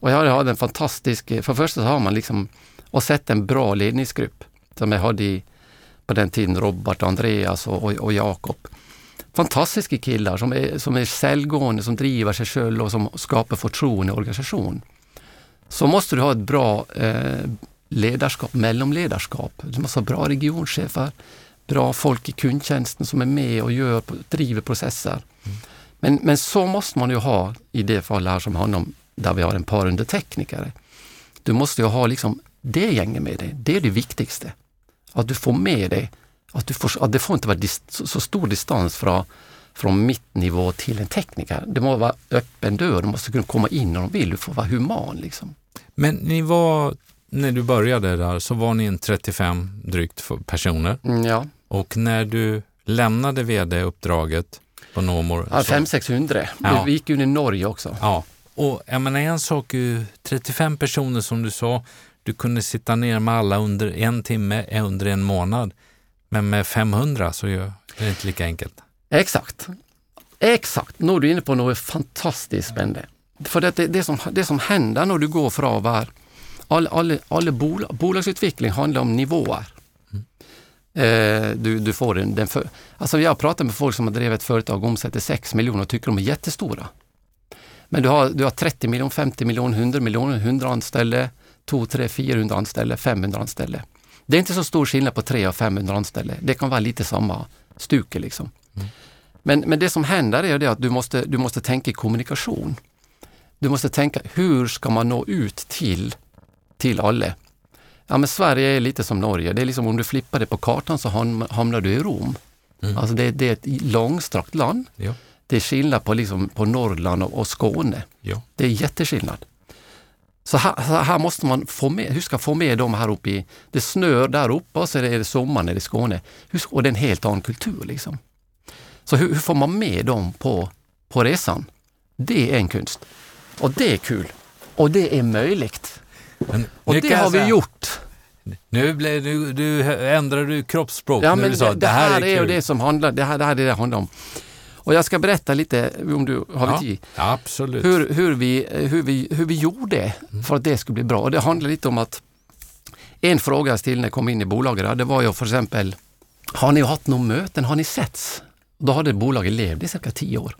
Och jag hade en fantastisk, för det första så har man liksom, och sett en bra ledningsgrupp som jag hade i, på den tiden, Robert, Andreas och, och, och Jakob. Fantastiska killar som är, som är säljgående, som driver sig själva och som skapar förtroende i organisation. Så måste du ha ett bra eh, ledarskap, mellanledarskap. Du måste ha bra regionchefer, bra folk i kundtjänsten som är med och gör, driver processer. Men, men så måste man ju ha i det fall här som handlar om där vi har en par undertecknare. Du måste ju ha liksom det gänget med dig. Det är det viktigaste. Att du får med dig, att, du får, att det får inte vara så, så stor distans från, från mittnivå till en tekniker. Det måste vara öppen dörr, du måste kunna komma in när de vill, du får vara human. Liksom. Men ni var, när du började där, så var ni en 35 drygt personer. Mm, ja, Och när du lämnade vd-uppdraget på Nomor. ja så- 500-600. Ja. Vi gick ju in i Norge också. Ja, och jag menar en sak är ju 35 personer som du sa, du kunde sitta ner med alla under en timme, eh, under en månad. Men med 500 så är det inte lika enkelt. Exakt. Exakt. Nu är du inne på något fantastiskt spännande. För det, det, det, som, det som händer när du går från här, all, all, all bolag, bolagsutveckling handlar om nivåer. Eh, du, du får den, den för, alltså jag pratar med folk som har drivit ett företag och omsätter 6 miljoner och tycker de är jättestora. Men du har, du har 30 miljoner, 50 miljoner, 100 miljoner, 100 anställda, 2, 3, 400 anställda, 500 anställda. Det är inte så stor skillnad på 3 och 500 anställda. Det kan vara lite samma stuke liksom. Men, men det som händer är det att du måste, du måste tänka kommunikation. Du måste tänka, hur ska man nå ut till, till alla? Ja, men Sverige är lite som Norge. Det är liksom om du flippar det på kartan så ham- hamnar du i Rom. Mm. Alltså det, det är ett långstrakt land. Ja, Det är skillnad på, liksom, på Norrland och, och Skåne. ja. Det är jätteskillnad. Så här, så här måste man få med, hur ska få med dem här uppe i, det snör där uppe och så är det sommar nere i Skåne. Och det är en helt annan kultur liksom. Så hur, hur får man med dem på, på resan? Det är en konst. Och det är kul. Och det är möjligt. Men Och nu det har vi gjort. Nu blev, du, du ändrade du kroppsspråk Ja, men du sa det, det här är, ju kul. det som handlar, det här, det här är det handlar om. Och jag ska berätta lite, om du har Ja, tid, absolut. hur, hur, vi, hur, vi, hur vi gjorde för att det skulle bli bra. Och det handlar lite om att en fråga jag ställde när jag kom in i bolaget, det var ju för exempel, har ni haft några möten, har ni setts? Då hade bolaget levt i cirka tio år.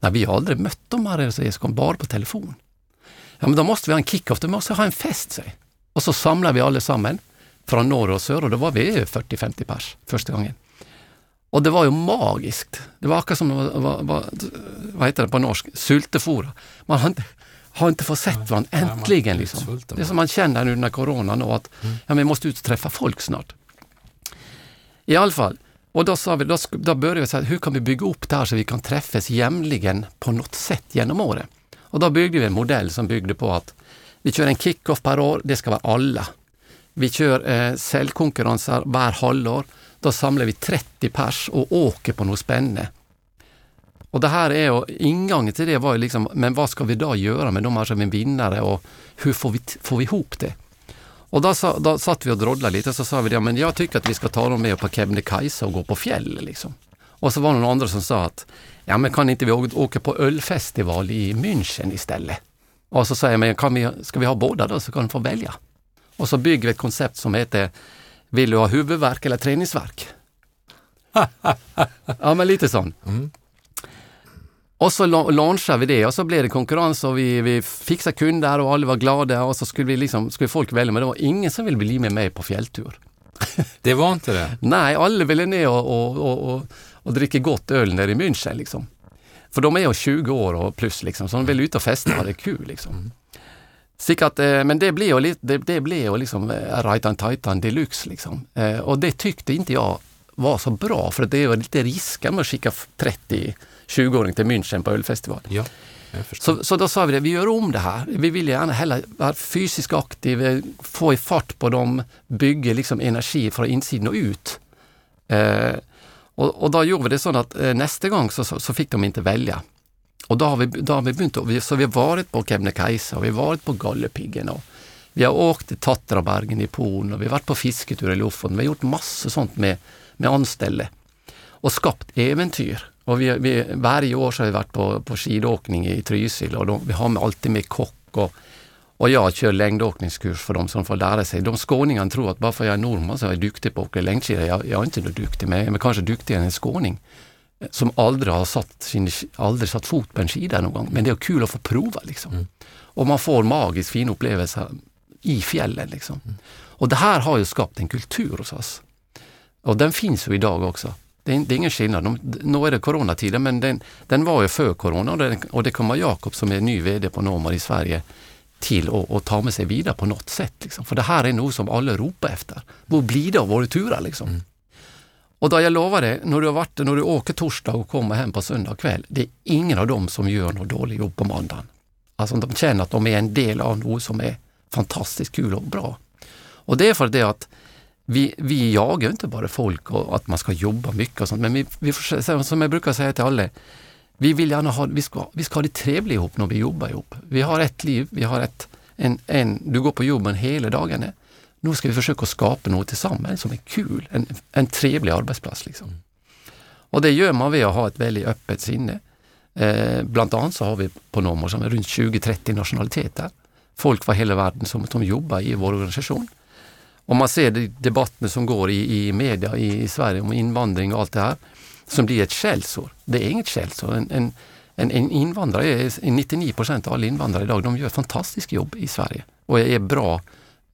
Nej, vi har aldrig mött dem här, bara på telefon. Ja, men då måste vi ha en kick-off, då måste vi ha en fest, säg. Och så samlar vi allesammans från norr och söder och då var vi 40-50 pers första gången. Och det var ju magiskt. Det var akkurat som, vad, vad, vad, heter det på norsk, syltefora. Man har inte, har inte fått sett varandra, Ja, man äntligen är liksom. Det är som man känner nu när coronan och att Mm. ja, vi måste ut och träffa folk snart. I alla fall, och då, sa vi, då, då började vi säga, hur kan vi bygga upp det här så vi kan träffas jämligen på något sätt genom året? Och då byggde vi en modell som byggde på att vi kör en kick-off per år, det ska vara alla. Vi kör eh, säljkonkurrenser var halvår. Då samlar vi 30 pers och åker på något spännande. Och det här är och ingången till det var ju liksom, men vad ska vi då göra med de här som är vinnare och hur får vi, får vi ihop det? Och då, sa, då satt vi och drodlade lite och så sa vi det, men jag tycker att vi ska ta dem med på Kebnekaise och gå på fjäll. Liksom. Och så var det någon andra som sa att, ja men kan inte vi åka på ölfestival i München istället? Och så säger men kan vi, ska vi ha båda då så kan de få välja. Och så bygger vi ett koncept som heter Vill du ha huvudvärk eller träningsvärk? ja men lite sån. Mm. Och så la- launchade vi det och så blev det konkurrens och vi, vi fixade kunder och alla var glada och så skulle, vi liksom, skulle folk välja men det var ingen som ville bli med mig på fjälltur. Det var inte det? Nej, alla ville ner och, och, och, och, och dricka gott öl nere i München liksom. För de är ju 20 år och plus liksom, så de vill ut och festa och ha det kul liksom. Att, eh, men det blev ju det, det blev liksom eh, Rajtan Tajtan deluxe liksom. Eh, Och det tyckte inte jag var så bra för det ju lite risker med att skicka 30-20-åring till München på ölfestival. Ja. Så, så då sa vi det, vi gör om det här. Vi vill gärna hellre vara fysiskt aktiva, få i fart på dem, bygga liksom energi från insidan och ut. Eh, och, och då gjorde vi det så att eh, nästa gång så, så, så fick de inte välja. Och då har vi, då har vi begynt, och vi, så vi har varit på Kebnekaise och vi har varit på Gollepiggen och vi har åkt till Tatrabergen i Polen och vi har varit på fisketur i Lofoten. Vi har gjort massor sånt med, med anställda och skapat äventyr. Och vi, vi, varje år så har vi varit på, på skidåkning i Trysil och då, vi har alltid med kock och, och jag kör längdåkningskurs för dem som får lära sig. De skåningarna tror att bara för att jag är norrman så är jag duktig på att åka längdskidor. Jag, jag är inte duktig, men jag är kanske duktigare än en skåning eh, som aldrig har satt, sin, aldrig satt fot på en skida någon gång. Men det är kul att få prova liksom. Mm. Och man får magiskt fin upplevelse i fjällen liksom. Och det här har ju skapat en kultur hos oss. Och den finns ju idag också. Det är, det är ingen skillnad. De, nu är det coronatider men den, den var ju för corona och, den, och det kommer Jakob som är ny VD på Normal i Sverige till att ta med sig vidare på något sätt. Liksom. För det här är nog som alla ropar efter. Vad blir det av våra turer liksom? Och då jag lovar dig, när du, har varit, när du åker torsdag och kommer hem på söndag kväll, det är ingen av dem som gör något dåligt jobb på måndagen. Alltså de känner att de är en del av något som är fantastiskt kul och bra. Och det är för det att vi, vi jagar inte bara folk och att man ska jobba mycket och sånt, men vi, vi som jag brukar säga till alla, vi vill gärna ha, vi ska, vi ska ha det trevligt ihop när vi jobbar ihop. Vi har ett liv, vi har ett, en, en, du går på jobben hela dagarna. Nu ska vi försöka skapa något tillsammans som är kul, en, en trevlig arbetsplats. Liksom. Och det gör man via att ha ett väldigt öppet sinne. Eh, bland annat så har vi på Nomor som är runt 20-30 nationaliteter. Folk från hela världen som, som jobbar i vår organisation. Om man ser debatten som går i, i media i, i Sverige om invandring och allt det här, som blir ett källsår. Det är inget källsår. En, en, en, en invandrare, 99 procent av alla invandrare idag, de gör ett fantastiskt jobb i Sverige och är bra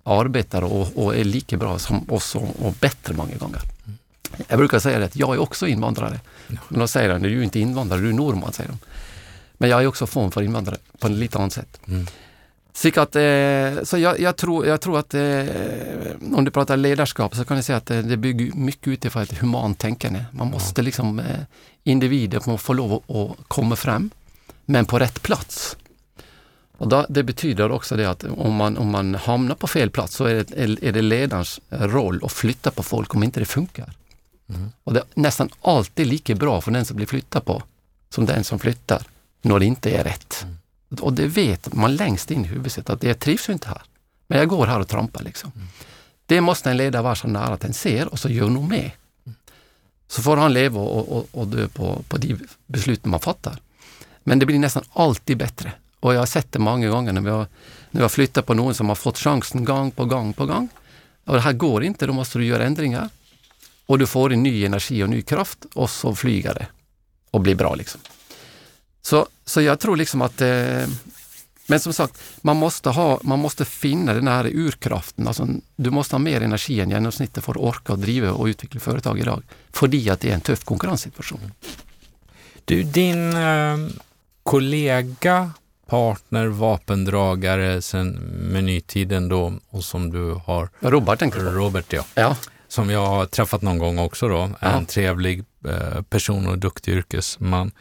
arbetare och, och är lika bra som oss och, och bättre många gånger. Jag brukar säga det att jag är också invandrare. Men de säger att du är inte invandrare, du är norrman, säger de. Men jag är också form för invandrare på ett lite annat sätt. Mm. Så, att, eh, så jag, jag, tror, jag tror att eh, om du pratar ledarskap så kan jag säga att eh, det bygger mycket utifrån ett humant tänkande. Man måste liksom, individer må få lov att, att komma fram, men på rätt plats. Och då, det betyder också det att om man, om man hamnar på fel plats så är det, är det ledarens roll att flytta på folk om inte det funkar. Mm. Och det är nästan alltid lika bra för den som blir flyttad på som den som flyttar när det inte är rätt. Mm. Och det vet man längst in i huvudet att jag trivs ju inte här. Men jag går här och trampar liksom. Mm. Det måste en ledare vara så nära att den ser och så gör nog med. så får han leva och, och, och dö på, på de beslut man fattar. Men det blir nästan alltid bättre. Och jag har sett det många gånger när vi har, när vi har flyttat på någon som har fått chansen gång på gång på gång. Och det här går inte, då måste du göra ändringar. Och du får en ny energi och ny kraft och så flyger det och blir bra. liksom. Så, så jag tror liksom att eh, men som sagt, man måste, ha, man måste finna den här urkraften. Alltså, du måste ha mer energi än genomsnittet för att orka och driva och utveckla företag idag. För att det är en tuff konkurrenssituation. Du, din eh, kollega, partner, vapendragare sedan menytiden då och som du har... Robert tänker du Robert, ja. ja. Som jag har träffat någon gång också då. En trevlig eh, person och duktig yrkesman.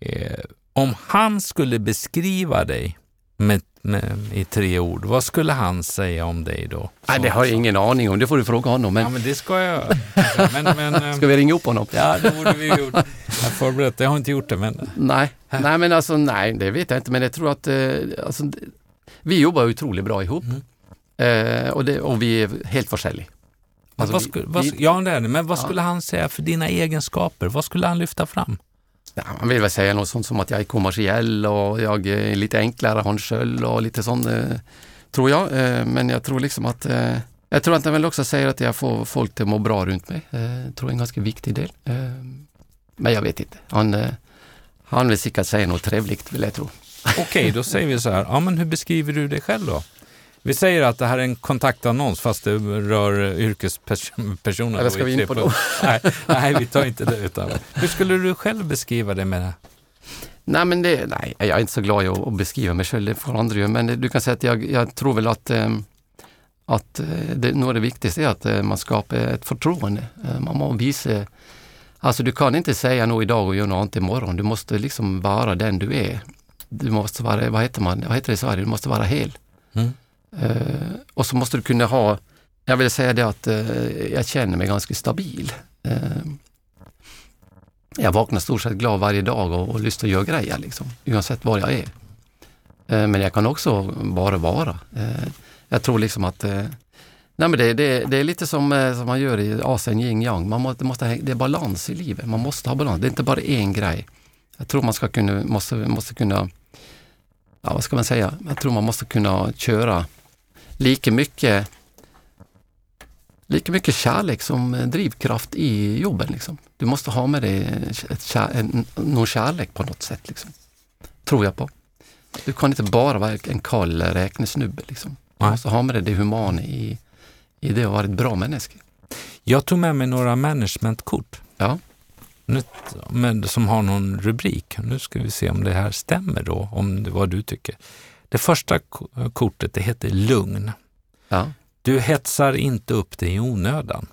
Eh, om han skulle beskriva dig med, med, i tre ord, vad skulle han säga om dig då? Nej, det har jag ingen aning om, det får du fråga honom. Men... Ja, men det ska jag. Men, men, eh, ska vi ringa upp honom? Ja, det borde vi gjort. Jag förberett, jag har inte gjort det. Men... Nej, nej, men alltså nej, det vet jag inte, men jag tror att eh, alltså, vi jobbar otroligt bra ihop. Mm. Eh, och, det, och vi är helt försäljliga. Alltså, vad skulle, vad, ja, det är det. Men vad skulle han säga för dina egenskaper? Vad skulle han lyfta fram? Ja, man vill väl säga något sånt som att jag är kommersiell och jag eh, är lite enklare än själv och lite sånt, eh, tror jag. Eh, men jag tror liksom att eh, jag tror att han väl också säger att jag får folk att må bra runt mig. Eh, tror jag är en ganska viktig del. Eh, men jag vet inte. Han, eh, han vill säkert säga något trevligt vill jag tro. Okej, okay, då säger vi så här. Ja, men hur beskriver du dig själv då? Vi säger att det här är en kontaktannons fast det rör yrkespersoner. Eller ska vi in på det? nej, nej, vi tar inte det. Utan. Hur skulle du själv beskriva det med det? Nej, men det, nej, jag är inte så glad i att, beskriva mig själv, det får andra göra. Men du kan säga att jag, jag tror väl att, eh, att eh, det, nog det viktigaste är att eh, man skapar ett förtroende. Man måste visa, alltså du kan inte säga något idag och göra något annat imorgon. Du måste liksom vara den du är. Du måste vara, vad heter man, vad heter det i Sverige, du måste vara hel. Mm. Eh, och så måste du kunna ha, jag vill säga det att eh, jag känner mig ganska stabil. Eh, jag vaknar stort sett glad varje dag och, och lyssnar och gör grejer liksom, oavsett var jag är. men jag kan också bara vara. jag tror liksom att Nej, men det, det, det är lite som, som man gör i Asien yin yang. Man måste, måste, det är balans i livet. Man måste ha balans. Det är inte bara en grej. Jag tror man ska kunna, måste, måste kunna, ja vad ska man säga? Jag tror man måste kunna köra lika mycket lika mycket kärlek som drivkraft i jobben. Liksom. Du måste ha med dig ett kär, en, någon kärlek på något sätt. Liksom. Tror jag på. Du kan inte bara vara en kall räknesnubbe. Liksom. Du måste ha med dig det humana i, i det att vara ett bra människa. Jag tog med mig några managementkort. Ja. som har någon rubrik. Nu ska vi se om det här stämmer då, om det vad du tycker. Det första kortet det heter lugn. Ja. Du hetsar inte upp dig i onödan.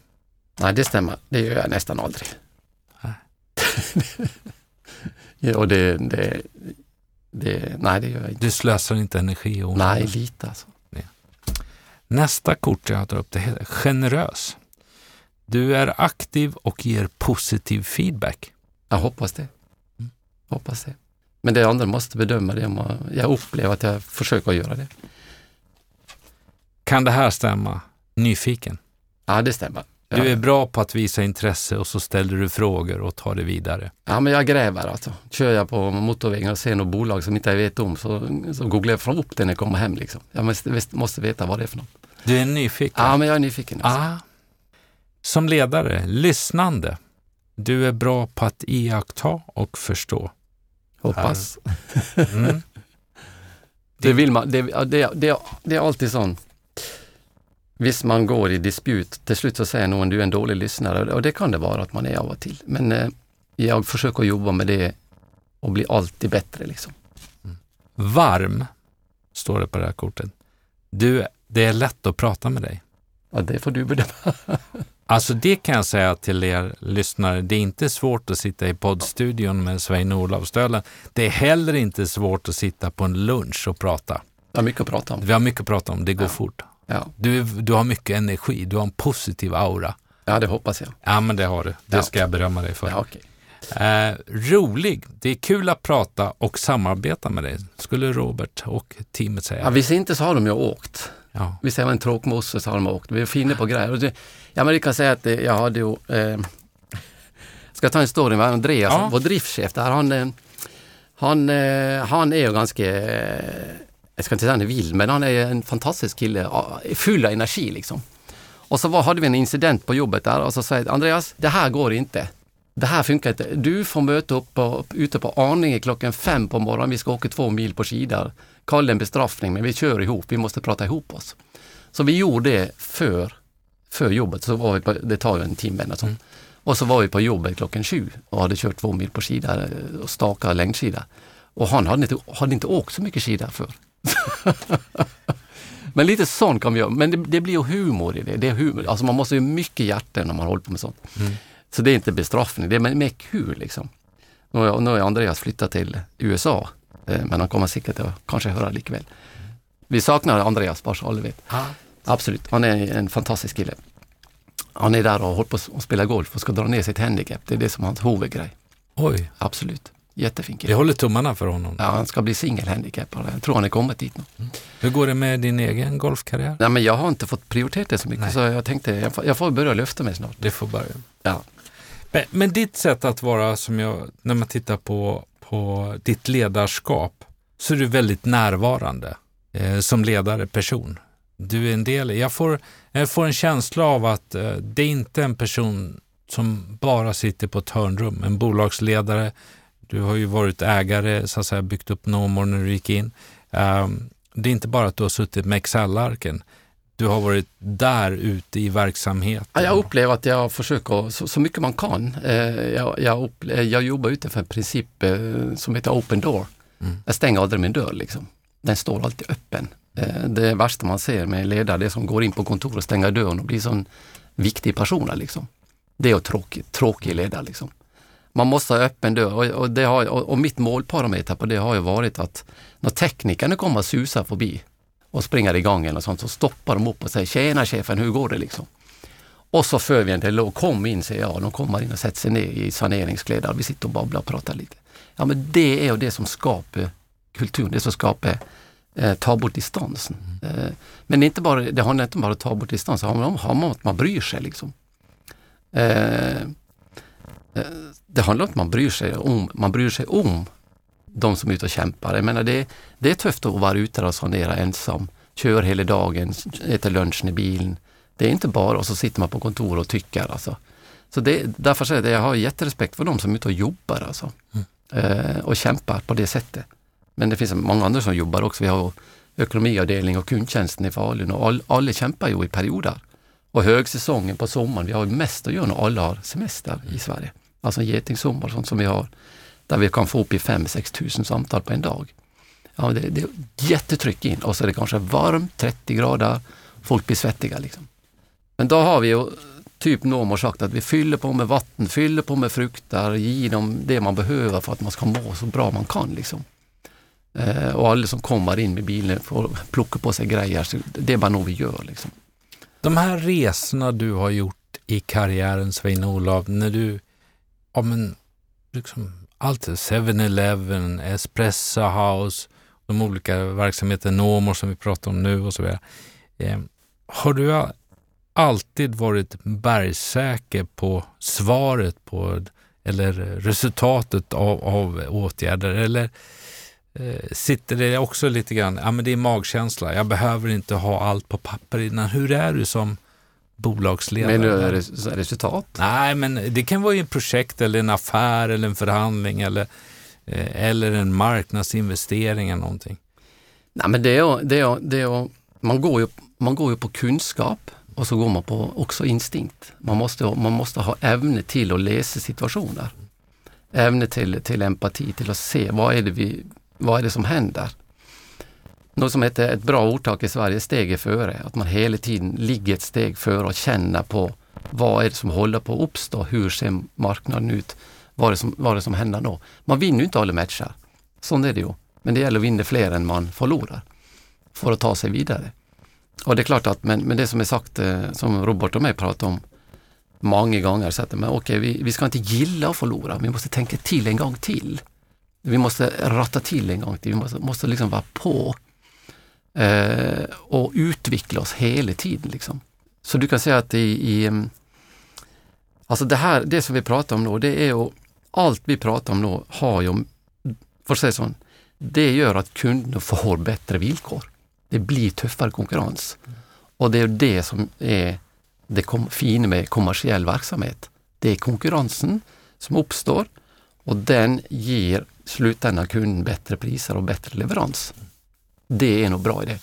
Nej, det stämmer. Det gör jag nästan aldrig. Ja, och det, det, det, nej, det gör jag inte. Du slösar inte energi i onödan? Nej, lite alltså. Nej. Nästa kort jag tar upp det heter generös. Du är aktiv och ger positiv feedback. Jag hoppas det. Mm. Hoppas det. Men det andra måste bedöma det. Jag upplever att jag försöker göra det. Kan det här stämma? Nyfiken? Ja, det stämmer. Du är bra på att visa intresse och så ställer du frågor och tar det vidare. Ja, men jag gräver alltså. Kör jag på motorvägen och ser något bolag som inte jag vet om så, så googlar jag upp det när jag kommer hem. Liksom. Jag måste, måste veta vad det är för något. Du är nyfiken? Ja, men jag är nyfiken. Alltså. Ah. Som ledare, lyssnande. Du är bra på att iaktta och förstå. Hoppas. Mm. det vill man. Det, det, det, det är alltid sånt. Visst, man går i disput. Till slut så säger någon du är en dålig lyssnare och det kan det vara att man är av och till. Men eh, jag försöker jobba med det och bli alltid bättre. Liksom. Mm. Varm, står det på det här kortet. Du, det är lätt att prata med dig. Ja, det får du bedöma. Alltså det kan jag säga till er lyssnare. Det är inte svårt att sitta i poddstudion med Svein-Olof Stölen. Det är heller inte svårt att sitta på en lunch och prata. Vi har mycket att prata om. Vi har mycket att prata om. Det går ja. fort. Ja. Du, du har mycket energi. Du har en positiv aura. Ja, det hoppas jag. Ja, men det har du. Det ja. ska jag berömma dig för. Ja, okay. Eh, rolig. Det är kul att prata och samarbeta med dig, skulle Robert och teamet säga. Ja, visst inte så har de ju åkt. Ja. Vi säger en tråkmosse så har de åkt. Vi är fina på grejer. Det, ja, men vi kan säga att det, jag hade ju... Eh, Ska ta en story med Andreas, Ja. vår driftchef där. Han, eh, han, eh, han är ju ganska, eh, jag ska inte säga han är vild, men han är en fantastisk kille, full av energi liksom. Och så var, hade vi en incident på jobbet där och så säger Andreas, det här går inte. Det här funkar inte. Du får möta upp på, ute på Arninge klockan fem på morgonen. Vi ska åka två mil på skidor. Kalla en bestraffning, men vi kör ihop. Vi måste prata ihop oss. Så vi gjorde det för, för jobbet. Så var vi på, det tar ju en timme eller så. Mm. Och så var vi på jobbet klockan sju och hade kört två mil på skidor och staka längdskida. Och han hade inte, hade inte åkt så mycket skidor för. Men lite sånt kan vi göra. Men det, det blir ju humor i det. det är humor. Alltså man måste ju mycket hjärta när man håller på med sånt. Mm. Så det är inte bestraffning, det är mer kul liksom. Nu har, nu har Andreas flyttat till USA, eh, men han kommer säkert att kanske höra likväl. Vi saknar Andreas, alla vet. Ja. Absolut, han är en fantastisk kille. Han är där och håller på att spela golf och ska dra ner sitt handikapp. Det är det som är hans huvudgrej. Oj, Absolut. Jättefin vi kille. håller tummarna för honom. Ja, han ska bli singelhandikappad. Jag tror han är kommit dit nu. Hur går det med din egen golfkarriär? Nej, men jag har inte fått prioritet det så mycket Nej. så jag tänkte jag får, jag får börja lyfta mig snart. Det får börja. Ja. Men, men ditt sätt att vara, som jag, när man tittar på, på ditt ledarskap, så är du väldigt närvarande eh, som ledare, person. Du är en del, jag får, jag får en känsla av att eh, det är inte en person som bara sitter på ett hörnrum, en bolagsledare. Du har ju varit ägare, så att säga, byggt upp Nomor när du gick in. Ehm, det är inte bara att du har suttit med Excel-arken. Du har varit där ute i verksamheten. Ja, Jag upplever att jag försöker så, så mycket man kan. Eh, Jag, jag, upple- jag jobbar utifrån en princip eh, som heter open door. Mm. Jag stänger aldrig min dörr liksom. Den står alltid öppen. Eh, Det värsta man ser med ledare, det som går in på kontor och stänger dörren och blir sån viktig person liksom. Det är tråkigt, tråkig ledare liksom. Man måste ha öppen dörr och, och, det har, och, och mitt målparameter på det har ju varit att när teknikerna kommer och susar förbi och springer igång och sånt så stoppar de upp och säger Tjena chefen, hur går det liksom? Och så för vi en dialog, kom in säger jag, de kommer in och sätter sig ner i saneringskläder, vi sitter och babblar och pratar lite. Ja men det är ju det som skapar kulturen, det som skapar eh, ta bort distansen. Eh, men det, är inte bara, det handlar inte bara om att ta bort distansen, det handlar om att man bryr sig liksom. Eh, eh, det handlar om att man bryr sig om, man bryr sig om de som är ute och kämpar. Jag menar det, det är tufft att vara ute och sanera ensam, kör hela dagen, äter lunchen i bilen. Det är inte bara och så sitter man på kontor och tycker alltså. Så det, därför säger jag, jag har jätterespekt för de som är ute och jobbar alltså. Eh, och kämpar på det sättet. Men det finns många andra som jobbar också. Vi har ekonomiavdelning och kundtjänsten i Falun och all, alla kämpar ju i perioder. Och högsäsongen på sommaren, vi har mest att göra när alla har semester i Sverige. Alltså getingsommar och sånt som vi har, där vi kan få upp i 5-6 tusen samtal på en dag. Ja, det, det är jättetryck in och så är det kanske varmt, 30 grader, folk blir svettiga liksom. Men då har vi ju typ normer sagt att vi fyller på med vatten, fyller på med frukter, ger dem det man behöver för att man ska må så bra man kan. Liksom. Eh, och alla som kommer in med bilen får plocka på sig grejer, så det är bara något vi gör. Liksom. De här resorna du har gjort i karriären, Svein-Olov, när du, ja men, liksom, allt 7-Eleven, Espresso House, de olika verksamheterna, Nomor som vi pratar om nu och så vidare. Eh, har du alltid varit bergsäker på svaret på, eller resultatet av, av åtgärder? Eller eh, sitter det också lite grann, ja men det är magkänsla, jag behöver inte ha allt på papper innan. Hur är du som bolagsledare? Men nu är det res- resultat. Nej, men det kan vara ett projekt eller en affär eller en förhandling eller, eh, eller en marknadsinvestering eller någonting. Nej, men det är, det är, det är, man, går ju, man går ju på kunskap och så går man på också instinkt. Man måste, man måste ha ämne till att läsa situationer. Ämne till, till empati, till att se vad är, det vi, vad är det som händer. Något som heter ett bra ordtak i Sverige, steget före. Att man hela tiden ligger ett steg före och känner på vad är det som håller på att uppstå? Hur ser marknaden ut? Vad är det som, vad är det som händer då? Man vinner ju inte alla matcher. Sånt är det ju. Men det gäller att vinna fler än man förlorar för att ta sig vidare. Och det är klart att, men, men det som är sagt, eh, som Robert och mig pratat om många gånger, så att men okej, vi, vi ska inte gilla att förlora, vi måste tänka till en gång till. Vi måste ratta till en gång till, vi måste, måste liksom vara på eh, och utveckla oss hela tiden. Liksom. Så du kan säga att i, i Alltså det här, det som vi pratar om nu, det är ju, allt vi pratar om nu har ju, för att säga så, det gör att kunderna får bättre villkor. Det blir tuffare konkurrens. Och det är det som är det fina med kommersiell verksamhet. Det är konkurrensen som uppstår och den ger slutändan kunden bättre priser och bättre leverans. Det är nog bra i det.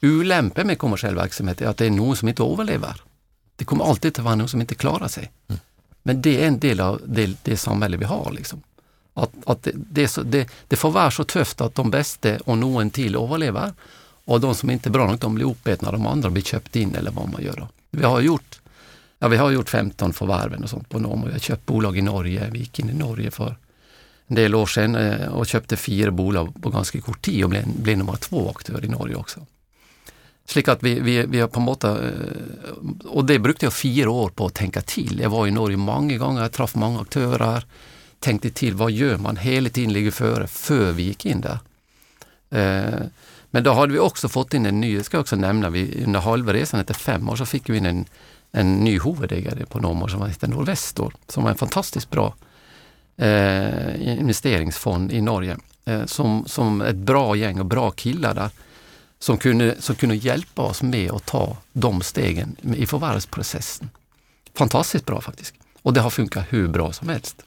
Ulämpen med kommersiell verksamhet är att det är någon som inte överlever. Det kommer alltid att vara någon som inte klarar sig. Mm. Men det är en del av det, det samhälle vi har. Liksom. Att, att det, det, så, det, det, får vara så tufft att de bästa och någon till överlever och de som inte är bra nog, de blir uppätna, de andra blir köpt in eller vad man gör. Då. Vi har gjort Ja, vi har gjort 15 förvärven och sånt på Norm och vi har köpt bolag i Norge. Vi gick in i Norge för en del år sedan eh, och köpte fyra bolag på ganska kort tid och blev, blev nummer två aktör i Norge också. Slik att vi, vi, vi har på något eh, och det brukade jag fyra år på att tänka till. Jag var i Norge många gånger, jag träffade många aktörer, tänkte till, vad gör man? Hela tiden ligger före, för vi gick in där. Eh, men då hade vi också fått in en ny, ska jag också nämna, vi, under halva resan efter fem år så fick vi in en, en ny huvudägare på Nomor som heter Norvestor, som var en fantastiskt bra eh, investeringsfond i Norge. Eh, som, som ett bra gäng och bra killar där som kunde, som kunde hjälpa oss med att ta de stegen i förvärvsprocessen. Fantastiskt bra faktiskt. Och det har funkat hur bra som helst.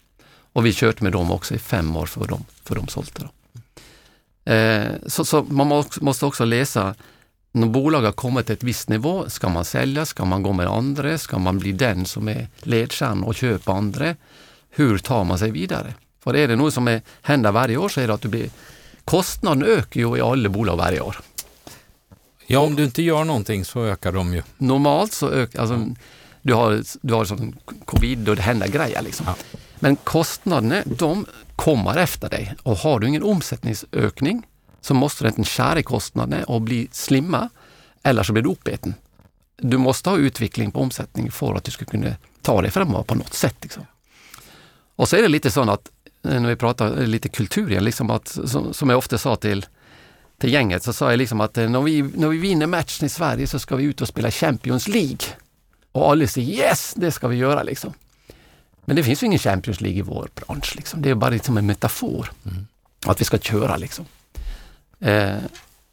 Och vi kört med dem också i fem år för de, för de sålde. Eh, så, så, man måste också läsa, när bolag har kommit till ett visst nivå, ska man sälja, ska man gå med andra, ska man bli den som är ledstjärna och köpa andra? Hur tar man sig vidare? För är det något som är, händer varje år så är det att du blir, kostnaden ökar ju i alla bolag varje år. Ja, om du inte gör någonting så ökar de ju. Normalt så ökar, alltså, du har, du har sån covid och det händer grejer liksom. Ja. Men kostnaderna, de kommer efter dig och har du ingen omsättningsökning så måste du inte skära i kostnaderna och bli slimma eller så blir du uppäten. Du måste ha utveckling på omsättning för att du ska kunna ta dig framåt på något sätt. Liksom. Och så är det lite så att, när vi pratar lite kultur igen, liksom att, som, som jag ofta sa till, till gänget, så sa jag liksom att när vi, när vi vinner matchen i Sverige så ska vi ut och spela Champions League. Och alla säger yes, det ska vi göra liksom. Men det finns ju ingen Champions League i vår bransch. Liksom. Det är bara liksom en metafor. Mm. Att vi ska köra liksom. Eh,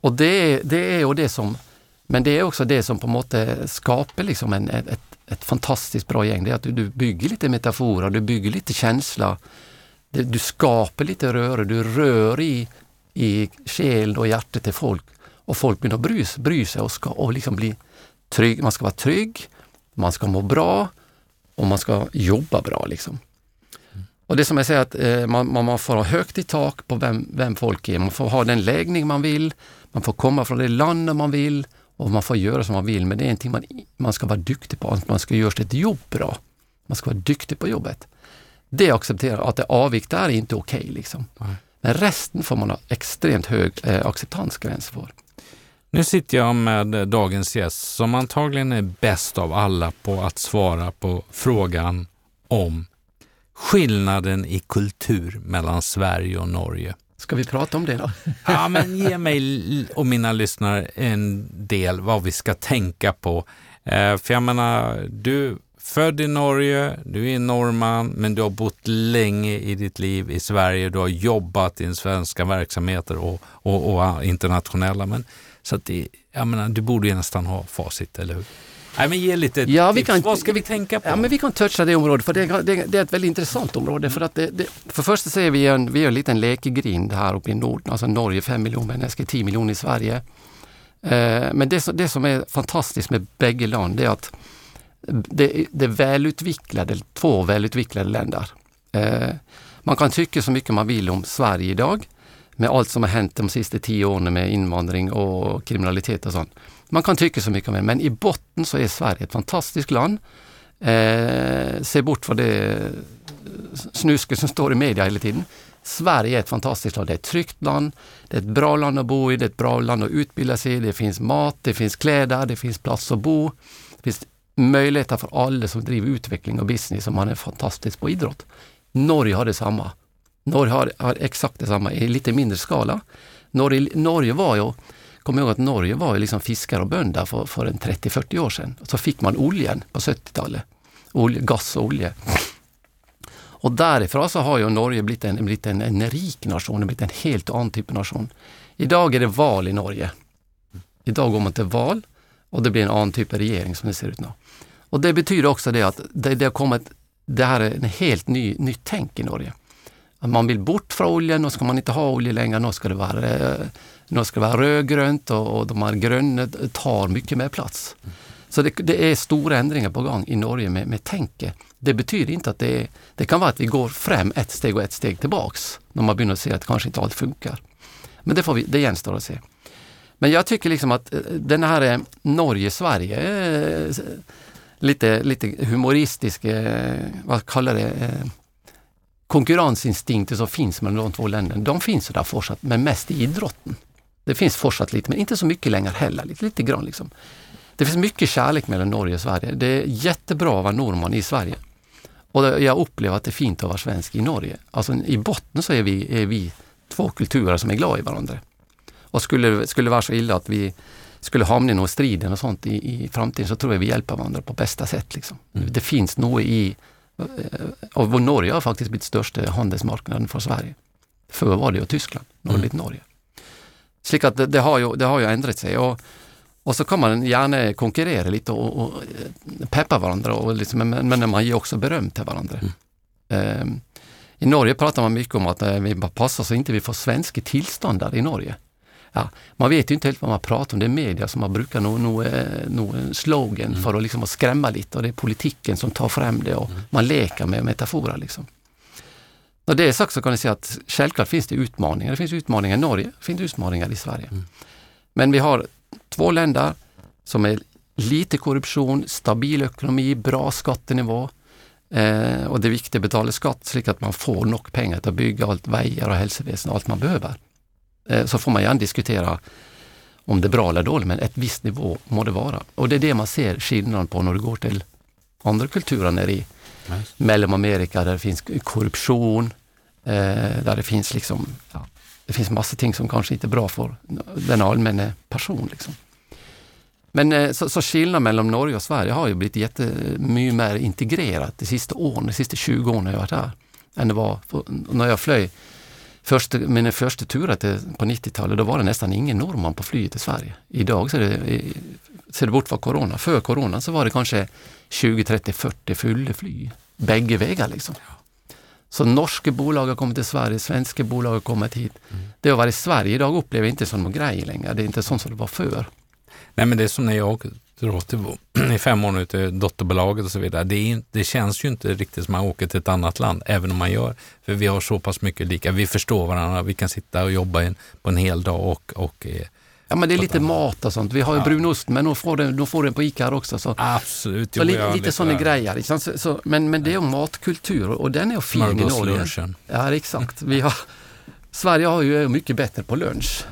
och det, det är ju det som, men det är också det som på något sätt skapar liksom en, ett, ett fantastiskt bra gäng. Det är att du, du bygger lite metaforer, du bygger lite känsla. Du, du skapar lite röre, du rör i, i själ och hjärtat till folk. Och folk börjar bry, bry sig och, ska, och liksom bli trygg. Man ska vara trygg, man ska må bra och man ska jobba bra. Liksom. Och det som jag säger att eh, man, man, får ha högt i tak på vem, vem folk är. Man får ha den läggning man vill, man får komma från det landet man vill och man får göra som man vill. Men det är någonting man, man ska vara duktig på, man ska göra sitt jobb bra. Man ska vara duktig på jobbet. Det accepterar att det avvik där är inte okej. Okay, liksom. Men resten får man ha extremt hög eh, acceptansgräns för. Nu sitter jag med dagens gäst som antagligen är bäst av alla på att svara på frågan om skillnaden i kultur mellan Sverige och Norge. Ska vi prata om det då? ja, men ge mig och mina lyssnare en del vad vi ska tänka på. Eh, för jag menar, du född i Norge, du är norrman, men du har bott länge i ditt liv i Sverige. Du har jobbat i svenska verksamheter och, och, och internationella. Men, så att det, jag menar, du borde ju nästan ha facit, eller hur? Nej, men ge lite ja, tips. Vi kan, Vad ska vi, tänka på? Ja, men vi kan toucha det området, för det, det, det är ett väldigt intressant område. För, att det, det, för först är vi en, vi är en liten lekegrind här uppe i Norden, alltså Norge 5 miljoner människor, 10 miljoner i Sverige. Eh, men det, det som är fantastiskt med bägge land, är att det, det är välutvecklade, två välutvecklade länder. Eh, man kan tycka så mycket man vill om Sverige idag, med allt som har hänt de sista tio åren med invandring och kriminalitet och sånt. Man kan tycka så mycket om det, men i botten så är Sverige ett fantastiskt land. Eh, se bort från det eh, snusket som står i media hela tiden. Sverige är ett fantastiskt land. Det är ett tryggt land, det är ett bra land att bo i, det är ett bra land att utbilda sig i. Det finns mat, det finns kläder, det finns plats att bo. Det finns möjligheter för alla som driver utveckling och business och man är fantastisk på idrott. Norge har detsamma. Norge har, har exakt detsamma i lite mindre skala. Norge, Norge var ju Kom ihåg att Norge var ju liksom fiskare och bönder för, för en 30-40 år sedan. Så fick man oljan på 70-talet. olje, gas och olja. Och därifrån så har ju Norge blivit en, blivit en, en rik nation, blivit en helt annan typ av nation. Idag är det val i Norge. Idag går man till val och det blir en annan typ av regering som det ser ut nu. Och det betyder också det att det, det har kommit, det här är en helt ny, nytt tänk i Norge. Att man vill bort från oljan, nu ska man inte ha olja längre, nu ska det vara, eh, nu ska det vara rödgrönt och, och de här gröna tar mycket mer plats. Så det, det, är stora ändringar på gång i Norge med, med tänket. Det betyder inte att det är, det kan vara att vi går fram ett steg och ett steg tillbaks när man börjar se att kanske inte allt funkar. Men det, får vi, det gänstår att se. Men jag tycker liksom att eh, den här eh, Norge-Sverige, lite, lite humoristisk, vad kallar det, konkurrensinstinkter som finns mellan de två länderna, de finns där fortsatt, men mest i idrotten. Det finns fortsatt lite, men inte så mycket längre heller, lite, lite grann liksom. Det finns mycket kärlek mellan Norge och Sverige. Det är jättebra att vara norrman i Sverige. Och jag upplever att det är fint att vara svensk i Norge. Alltså i botten så är vi, är vi två kulturer som är glada i varandra. Och skulle, skulle det vara så illa att vi skulle hamna i någon strid och sånt i, i framtiden så tror jag vi hjälper varandra på bästa sätt. Liksom. Mm. Det finns nog i, och Norge har faktiskt blivit största handelsmarknaden för Sverige. Förr var det ju Tyskland, nu har det mm. Norge. Så att det, det, har ju, det har ju ändrat sig. Och, och så kan man gärna konkurrera lite och, och eh, peppa varandra, och liksom, men, men man ger också beröm till varandra. Mm. Um, I Norge pratar man mycket om att uh, vi bara passar så inte vi får svenska tillstånd där i Norge. Ja, man vet ju inte helt vad man pratar om. Det är media som har brukat nå, nå, nå en slogan mm. för att liksom skrämma lite och det är politiken som tar fram det och mm. man leker med metaforer. Liksom. När det är sagt så kan jag säga att självklart finns det utmaningar. Det finns utmaningar i Norge, det finns utmaningar i Sverige. Mm. Men vi har två länder som är lite korruption, stabil ekonomi, bra skattenivå. Eh, och det är viktigt att betala skatt så att man får nog pengar till att bygga allt vägar och hälsoväsen och allt man behöver. Eh, så får man gärna diskutera om det är bra eller dåligt, men ett visst nivå må det vara. Och det är det man ser skillnaden på när du går till andra kulturer nere i nice. Mellanamerika där det finns korruption, eh, där det finns liksom, ja, det finns massa ting som kanske inte är bra för den allmänna person. Liksom. Men eh, så, så skillnaden mellan Norge och Sverige har ju blivit jättemycket mer integrerat de sista åren, de sista 20 åren jag varit här, än det var för, när jag flög första, mina första turer till, på 90-talet, då var det nästan ingen norrman på flyget till Sverige. Idag ser det, ser det bort för corona. För corona så var det kanske 20, 30, 40 fulla flyg. Bägge vägar liksom. Så norska bolag har kommit till Sverige, svenska bolag har kommit hit. Mm. Det vara i Sverige idag upplever jag inte som någon grej längre. Det är inte sånt som det var förr. Nej men det är som när jag till, i fem år nu till dotterbolaget och så vidare. Det, är, det känns ju inte riktigt som att man åker till ett annat land, även om man gör. För vi har så pass mycket lika. Vi förstår varandra, vi kan sitta och jobba en, på en hel dag och, och eh, Ja men det är lite mat och sånt. Vi har ju ja. brunost men de får den, de får den på ICA också. Så. Absolut. Så lite, lite sådana grejer. Liksom. Så, så, men, men det är ju matkultur och den är fin i Norge. Ja exakt. Vi har, Sverige har ju mycket bättre på lunch.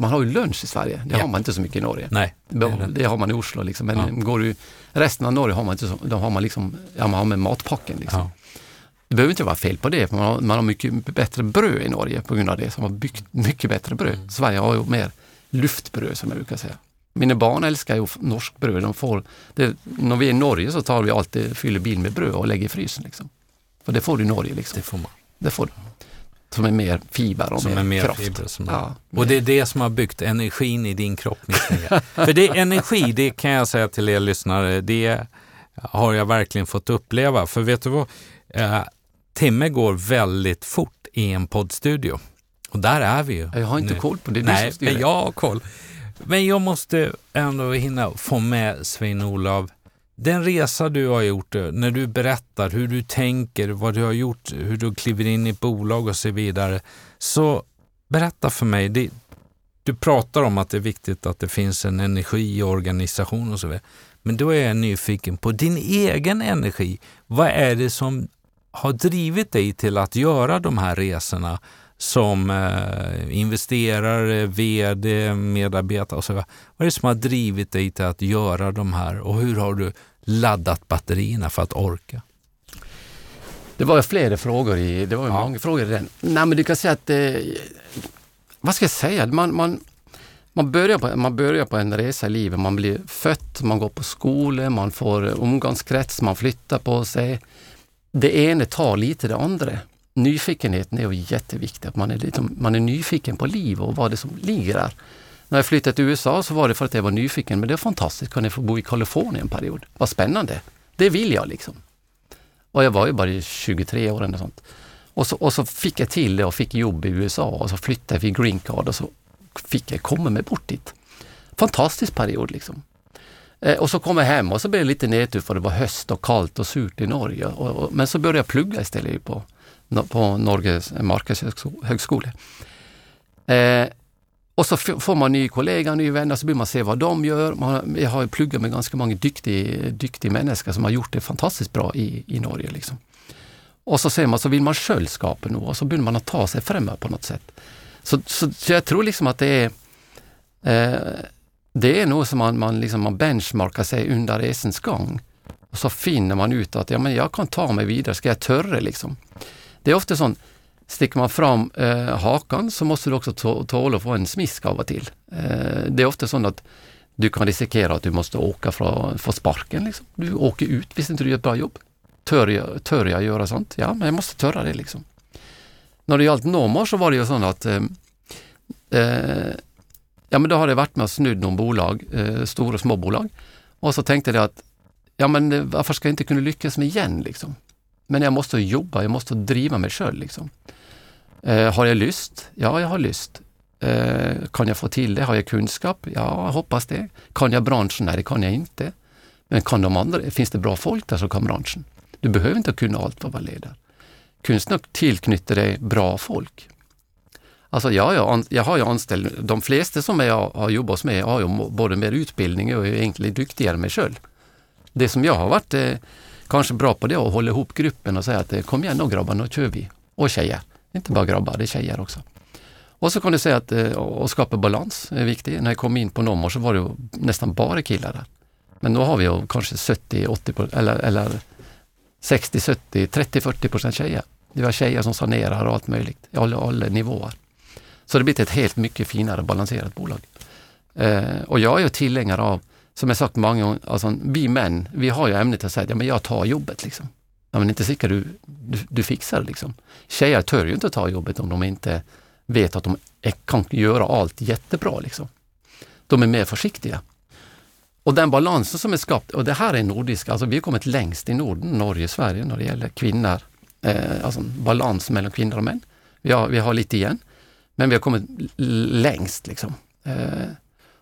Man har ju lunch i Sverige, det ja. har man inte så mycket i Norge. Nej, det, det. har man i Oslo liksom. Men ja. går du, resten av Norge har man inte så, då har man liksom, ja man har med matpacken liksom. Ja. Det behöver inte vara fel på det, för man har, man har mycket bättre bröd i Norge på grund av det. Man har byggt mycket bättre bröd. Mm. Sverige har ju mer luftbröd som jag brukar säga. Mina barn älskar ju norsk bröd. De får, det, när vi är i Norge så tar vi alltid, fyller bilen med bröd och lägger i frysen. Liksom. För det får du i Norge. Liksom. Det får man. Det får du. Som är mer fiber och som mer, är mer kraft. Fiber som ja, och det är det som har byggt energin i din kropp För det är energi, det kan jag säga till er lyssnare, det har jag verkligen fått uppleva. För vet du vad? Eh, timme går väldigt fort i en poddstudio. Och där är vi ju. Jag har inte nu. koll på det. Nej, men jag har koll. Men jag måste ändå hinna få med Svein-Olof. Den resa du har gjort, eh, när du berättar hur du tänker, vad du har gjort, hur du kliver in i ett bolag och så vidare. Så berätta för mig. Det, du pratar om att det är viktigt att det finns en energi i organisationen och så vidare. Men då är jag nyfiken på din egen energi. Vad är det som har drivit dig till att göra de här resorna? som eh, investerare, vd, medarbetare och så vidare. Vad är det som har drivit dig till att göra de här och hur har du laddat batterierna för att orka? Det var flera frågor i, det var ja. många frågor i den. Nej men du kan säga att, eh, vad ska jag säga, man, man, man börjar, på, man börjar på en resa i livet. Man blir född, man går på skola, man får omgangskrets, man flyttar på sig. Det ena tar lite det andra. Nyfikenheten är ju jätteviktig, att man är, lite, man är nyfiken på liv och vad det som ligger där. När jag flyttade till USA så var det för att jag var nyfiken, men det var fantastiskt, Kunde jag få bo i Kalifornien en period. Vad spännande! Det vill jag liksom. Och jag var ju bara 23 år eller sånt. Och så, och så fick jag till det och fick jobb i USA och så flyttade jag till green card och så fick jag komma mig bort dit. Fantastisk period liksom. Eh, och så kom jag hem och så blev det lite nedtur för det var höst och kallt och surt i Norge. Och, och, men så började jag plugga istället på, på Norges marknadshögskola. Eh, och så får man ny kollega, ny vänner, så vill man se vad de gör. Man, jag har pluggat med ganska många duktiga, duktiga människor som har gjort det fantastiskt bra i, i Norge. Liksom. Och så ser man, så vill man själv skapa något och så börjar man att ta sig framåt på något sätt. Så, så, så, jag tror liksom att det är eh, det är något som man, man, liksom, man benchmarkar sig under resans gång. Och så finner man ut att ja, men jag kan ta mig vidare, ska jag törre liksom? Det är ofta sånt, sticker man fram eh, hakan så måste du också tåla att få en smisk av och till. Eh, det är ofta så att du kan riskera att du måste åka för att få sparken. Liksom. Du åker ut visst inte du gör ett bra jobb. Tör jag, tör jag göra sånt? Ja, men jag måste törra det liksom. När det gällde normer så var det ju så att eh, eh, ja men då har jag varit med och snudd någon bolag, eh, stora och små bolag. Och så tänkte jag att ja men eh, varför ska jag inte kunna lyckas med igen liksom? Men jag måste jobba, jag måste driva mig själv liksom. Eh, har jag lust? Ja, jag har lust. Eh, kan jag få till det? Har jag kunskap? Ja, jag hoppas det. Kan jag branschen? Nej, det kan jag inte. Men kan de andra? Finns det bra folk där som kan branschen? Du behöver inte kunna allt för att vara ledare. Kunskap tillknyter dig bra folk. Alltså ja, jag, jag har ju anställd, de flesta som jag har jobbat med har ju både mer utbildning och är egentligen duktigare än mig själv. Det som jag har varit eh, kanske bra på det är att hålla ihop gruppen och säga att eh, kom igen nu grabbar, nu kör vi. Och tjejer. Inte bara grabbar, det är tjejer också. Och så kan du säga att eh, att skapa balans är viktigt. När jag kom in på Nomor så var det nästan bara killar där. Men nu har vi ju kanske 70-80 eller, eller 60, 70, 30, 40 procent tjejer. Det var tjejer som sanerar och allt möjligt, i alla, alla nivåer. Så det blir ett helt mycket finare balanserat bolag. Eh, och jag är ju tillägnare av, som jag sagt många gånger, alltså, vi män, vi har ju ämnet att säga, ja men jag tar jobbet liksom. Ja men inte säkert du, du, du fixar det liksom. Tjejer tör ju inte ta jobbet om de inte vet att de är, kan göra allt jättebra liksom. De är mer försiktiga. Och den balansen som är skapt, och det här är nordisk, alltså vi har kommit längst i Norden, Norge, Sverige när det gäller kvinnor, eh, alltså balans mellan kvinnor och män. Vi har, vi har lite igen, men vi har kommit längst liksom. Eh,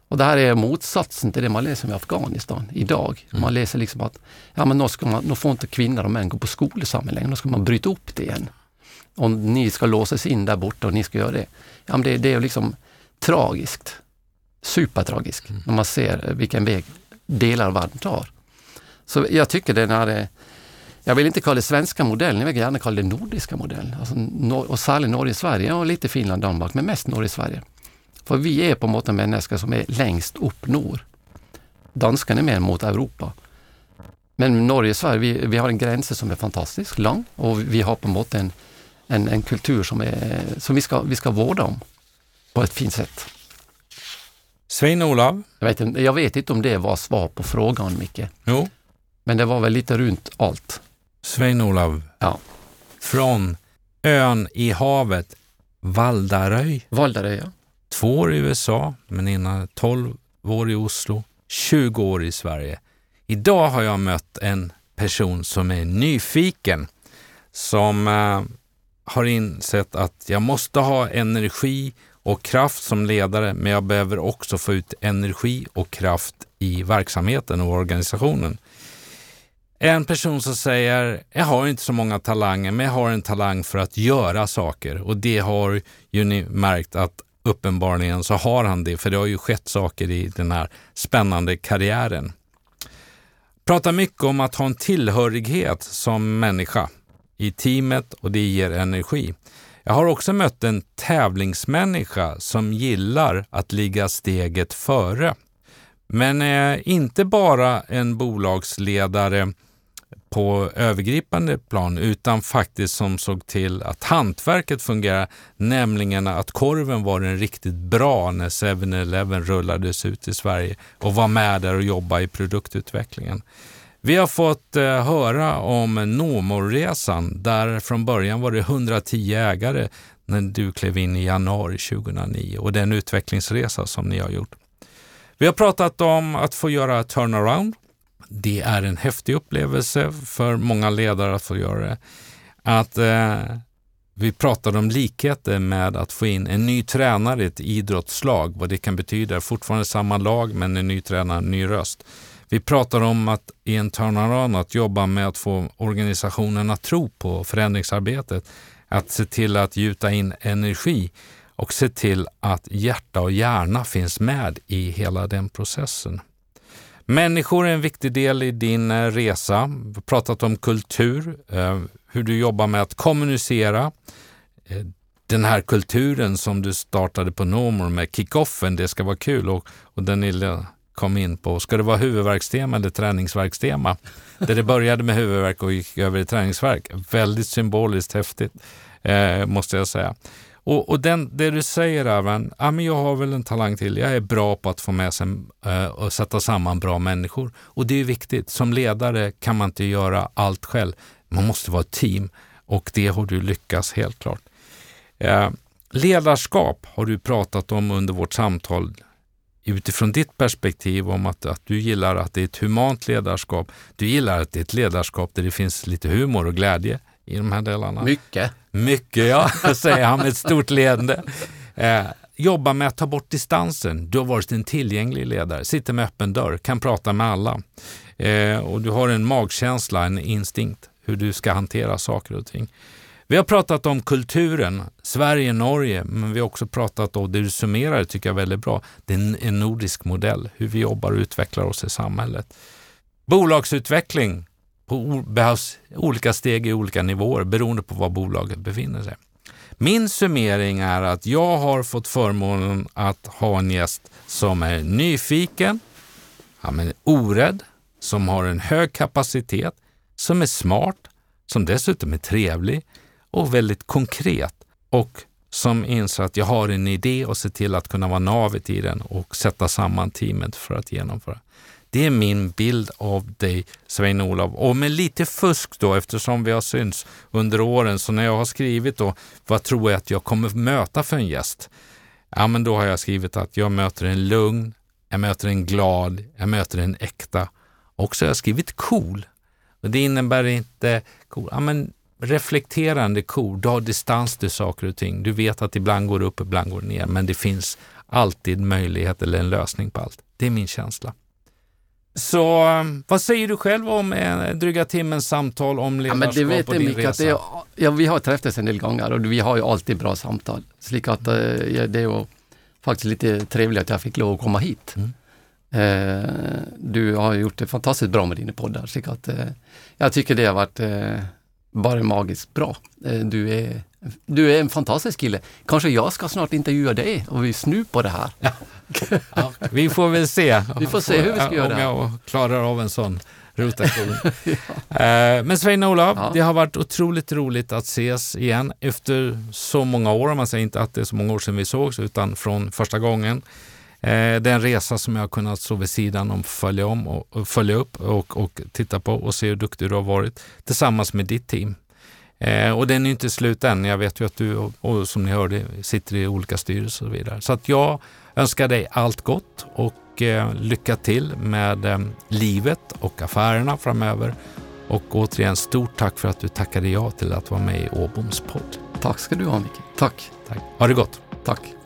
och det här är motsatsen till det man läser om i Afghanistan idag. Mm. Man läser liksom att ja, men nu, ska man, nu får inte kvinnor och män gå på samman längre, nu ska man bryta upp det igen. Om ni ska låsas in där borta och ni ska göra det. Ja, men det, det är liksom tragiskt supertragisk mm. när man ser vilken väg delar av världen tar. Så jag tycker den här, jag vill inte kalla det svenska modellen, jag vill gärna kalla det nordiska modellen. Alltså, och särskilt Norge-Sverige och lite Finland Danmark, men mest Norge-Sverige. För vi är på något människor som är längst upp norr. Danskarna är mer mot Europa. Men Norge och Sverige, vi, vi har en gräns som är fantastiskt lång och vi har på något en, en, en kultur som, är, som vi, ska, vi ska vårda om på ett fint sätt. Svein-Olav? Jag vet, jag vet inte om det var svar på frågan, Micke. Jo. Men det var väl lite runt allt. Svein-Olav. Ja. Från ön i havet Valdaröj. Valdaröj, ja. Två år i USA, men innan 12 år i Oslo, 20 år i Sverige. Idag har jag mött en person som är nyfiken, som eh, har insett att jag måste ha energi och kraft som ledare, men jag behöver också få ut energi och kraft i verksamheten och organisationen. En person som säger, jag har inte så många talanger, men jag har en talang för att göra saker och det har ju ni märkt att uppenbarligen så har han det, för det har ju skett saker i den här spännande karriären. Pratar mycket om att ha en tillhörighet som människa i teamet och det ger energi. Jag har också mött en tävlingsmänniska som gillar att ligga steget före. Men är inte bara en bolagsledare på övergripande plan utan faktiskt som såg till att hantverket fungerar, nämligen att korven var en riktigt bra när 7-Eleven rullades ut i Sverige och var med där och jobbade i produktutvecklingen. Vi har fått eh, höra om Nomorresan där från början var det 110 ägare när du klev in i januari 2009 och den utvecklingsresa som ni har gjort. Vi har pratat om att få göra turnaround. Det är en häftig upplevelse för många ledare att få göra det. Att eh, vi pratade om likheter med att få in en ny tränare i ett idrottslag, vad det kan betyda. Fortfarande samma lag, men en ny tränare, en ny röst. Vi pratar om att i en turnaround att jobba med att få organisationen att tro på förändringsarbetet, att se till att gjuta in energi och se till att hjärta och hjärna finns med i hela den processen. Människor är en viktig del i din eh, resa. Vi har pratat om kultur, eh, hur du jobbar med att kommunicera. Eh, den här kulturen som du startade på Nomor med kickoffen, det ska vara kul och, och den kom in på, ska det vara huvudvärkstema eller träningsverkstema? Där det började med huvudvärk och gick över i träningsverk. Väldigt symboliskt häftigt, eh, måste jag säga. Och, och den, det du säger även, ja, men jag har väl en talang till, jag är bra på att få med sig eh, och sätta samman bra människor. Och det är viktigt, som ledare kan man inte göra allt själv. Man måste vara ett team och det har du lyckats helt klart. Eh, ledarskap har du pratat om under vårt samtal utifrån ditt perspektiv om att, att du gillar att det är ett humant ledarskap. Du gillar att det är ett ledarskap där det finns lite humor och glädje i de här delarna. Mycket. Mycket, ja, säger han med ett stort leende. Eh, jobba med att ta bort distansen. Du har varit en tillgänglig ledare, sitter med öppen dörr, kan prata med alla. Eh, och du har en magkänsla, en instinkt hur du ska hantera saker och ting. Vi har pratat om kulturen, Sverige, Norge, men vi har också pratat om, det du summerar tycker jag är väldigt bra, det är en nordisk modell, hur vi jobbar och utvecklar oss i samhället. Bolagsutveckling på, behövs olika steg i olika nivåer beroende på var bolaget befinner sig. Min summering är att jag har fått förmånen att ha en gäst som är nyfiken, han är orädd, som har en hög kapacitet, som är smart, som dessutom är trevlig, och väldigt konkret och som inser att jag har en idé och ser till att kunna vara navet i den och sätta samman teamet för att genomföra. Det är min bild av dig, Svein-Olof. Och med lite fusk då, eftersom vi har synts under åren, så när jag har skrivit då, vad tror jag att jag kommer möta för en gäst? Ja, men då har jag skrivit att jag möter en lugn, jag möter en glad, jag möter en äkta. Och så har jag skrivit cool. Och det innebär inte cool, ja, men reflekterande cool, du har distans till saker och ting. Du vet att ibland går det upp, ibland går det ner, men det finns alltid möjlighet eller en lösning på allt. Det är min känsla. Så vad säger du själv om en dryga timmens samtal om ledarskap ja, men det vet och din mycket resa? Det, ja, vi har träffats en del gånger och vi har ju alltid bra samtal. Så att, eh, det är faktiskt lite trevligt att jag fick lov att komma hit. Mm. Eh, du har gjort det fantastiskt bra med dina poddar. Så att, eh, jag tycker det har varit eh, bara magiskt bra. Eh, du är, du är en fantastisk kille. Kanske jag ska snart intervjua dig och vi snur på det här. Ja. Ja, vi får väl se. Vi får se hur vi ska göra. Om jag klarar av en sån rotation. ja. Eh, men Svein-Olof, ja. det har varit otroligt roligt att ses igen efter så många år. Man säger inte att det är så många år sedan vi sågs, utan från första gången. Eh, det är en resa som jag har kunnat stå vid sidan om, följa, om och, följa upp och, och titta på och se hur duktig du har varit tillsammans med ditt team. Eh, och den är inte slut än. Jag vet ju att du, och, och, som ni hörde, sitter i olika styrelser och så vidare. Så att jag önskar dig allt gott och eh, lycka till med eh, livet och affärerna framöver. Och återigen, stort tack för att du tackade ja till att vara med i Åboms podd. Tack ska du ha, Micke. Tack. tack. Ha det gott. Tack.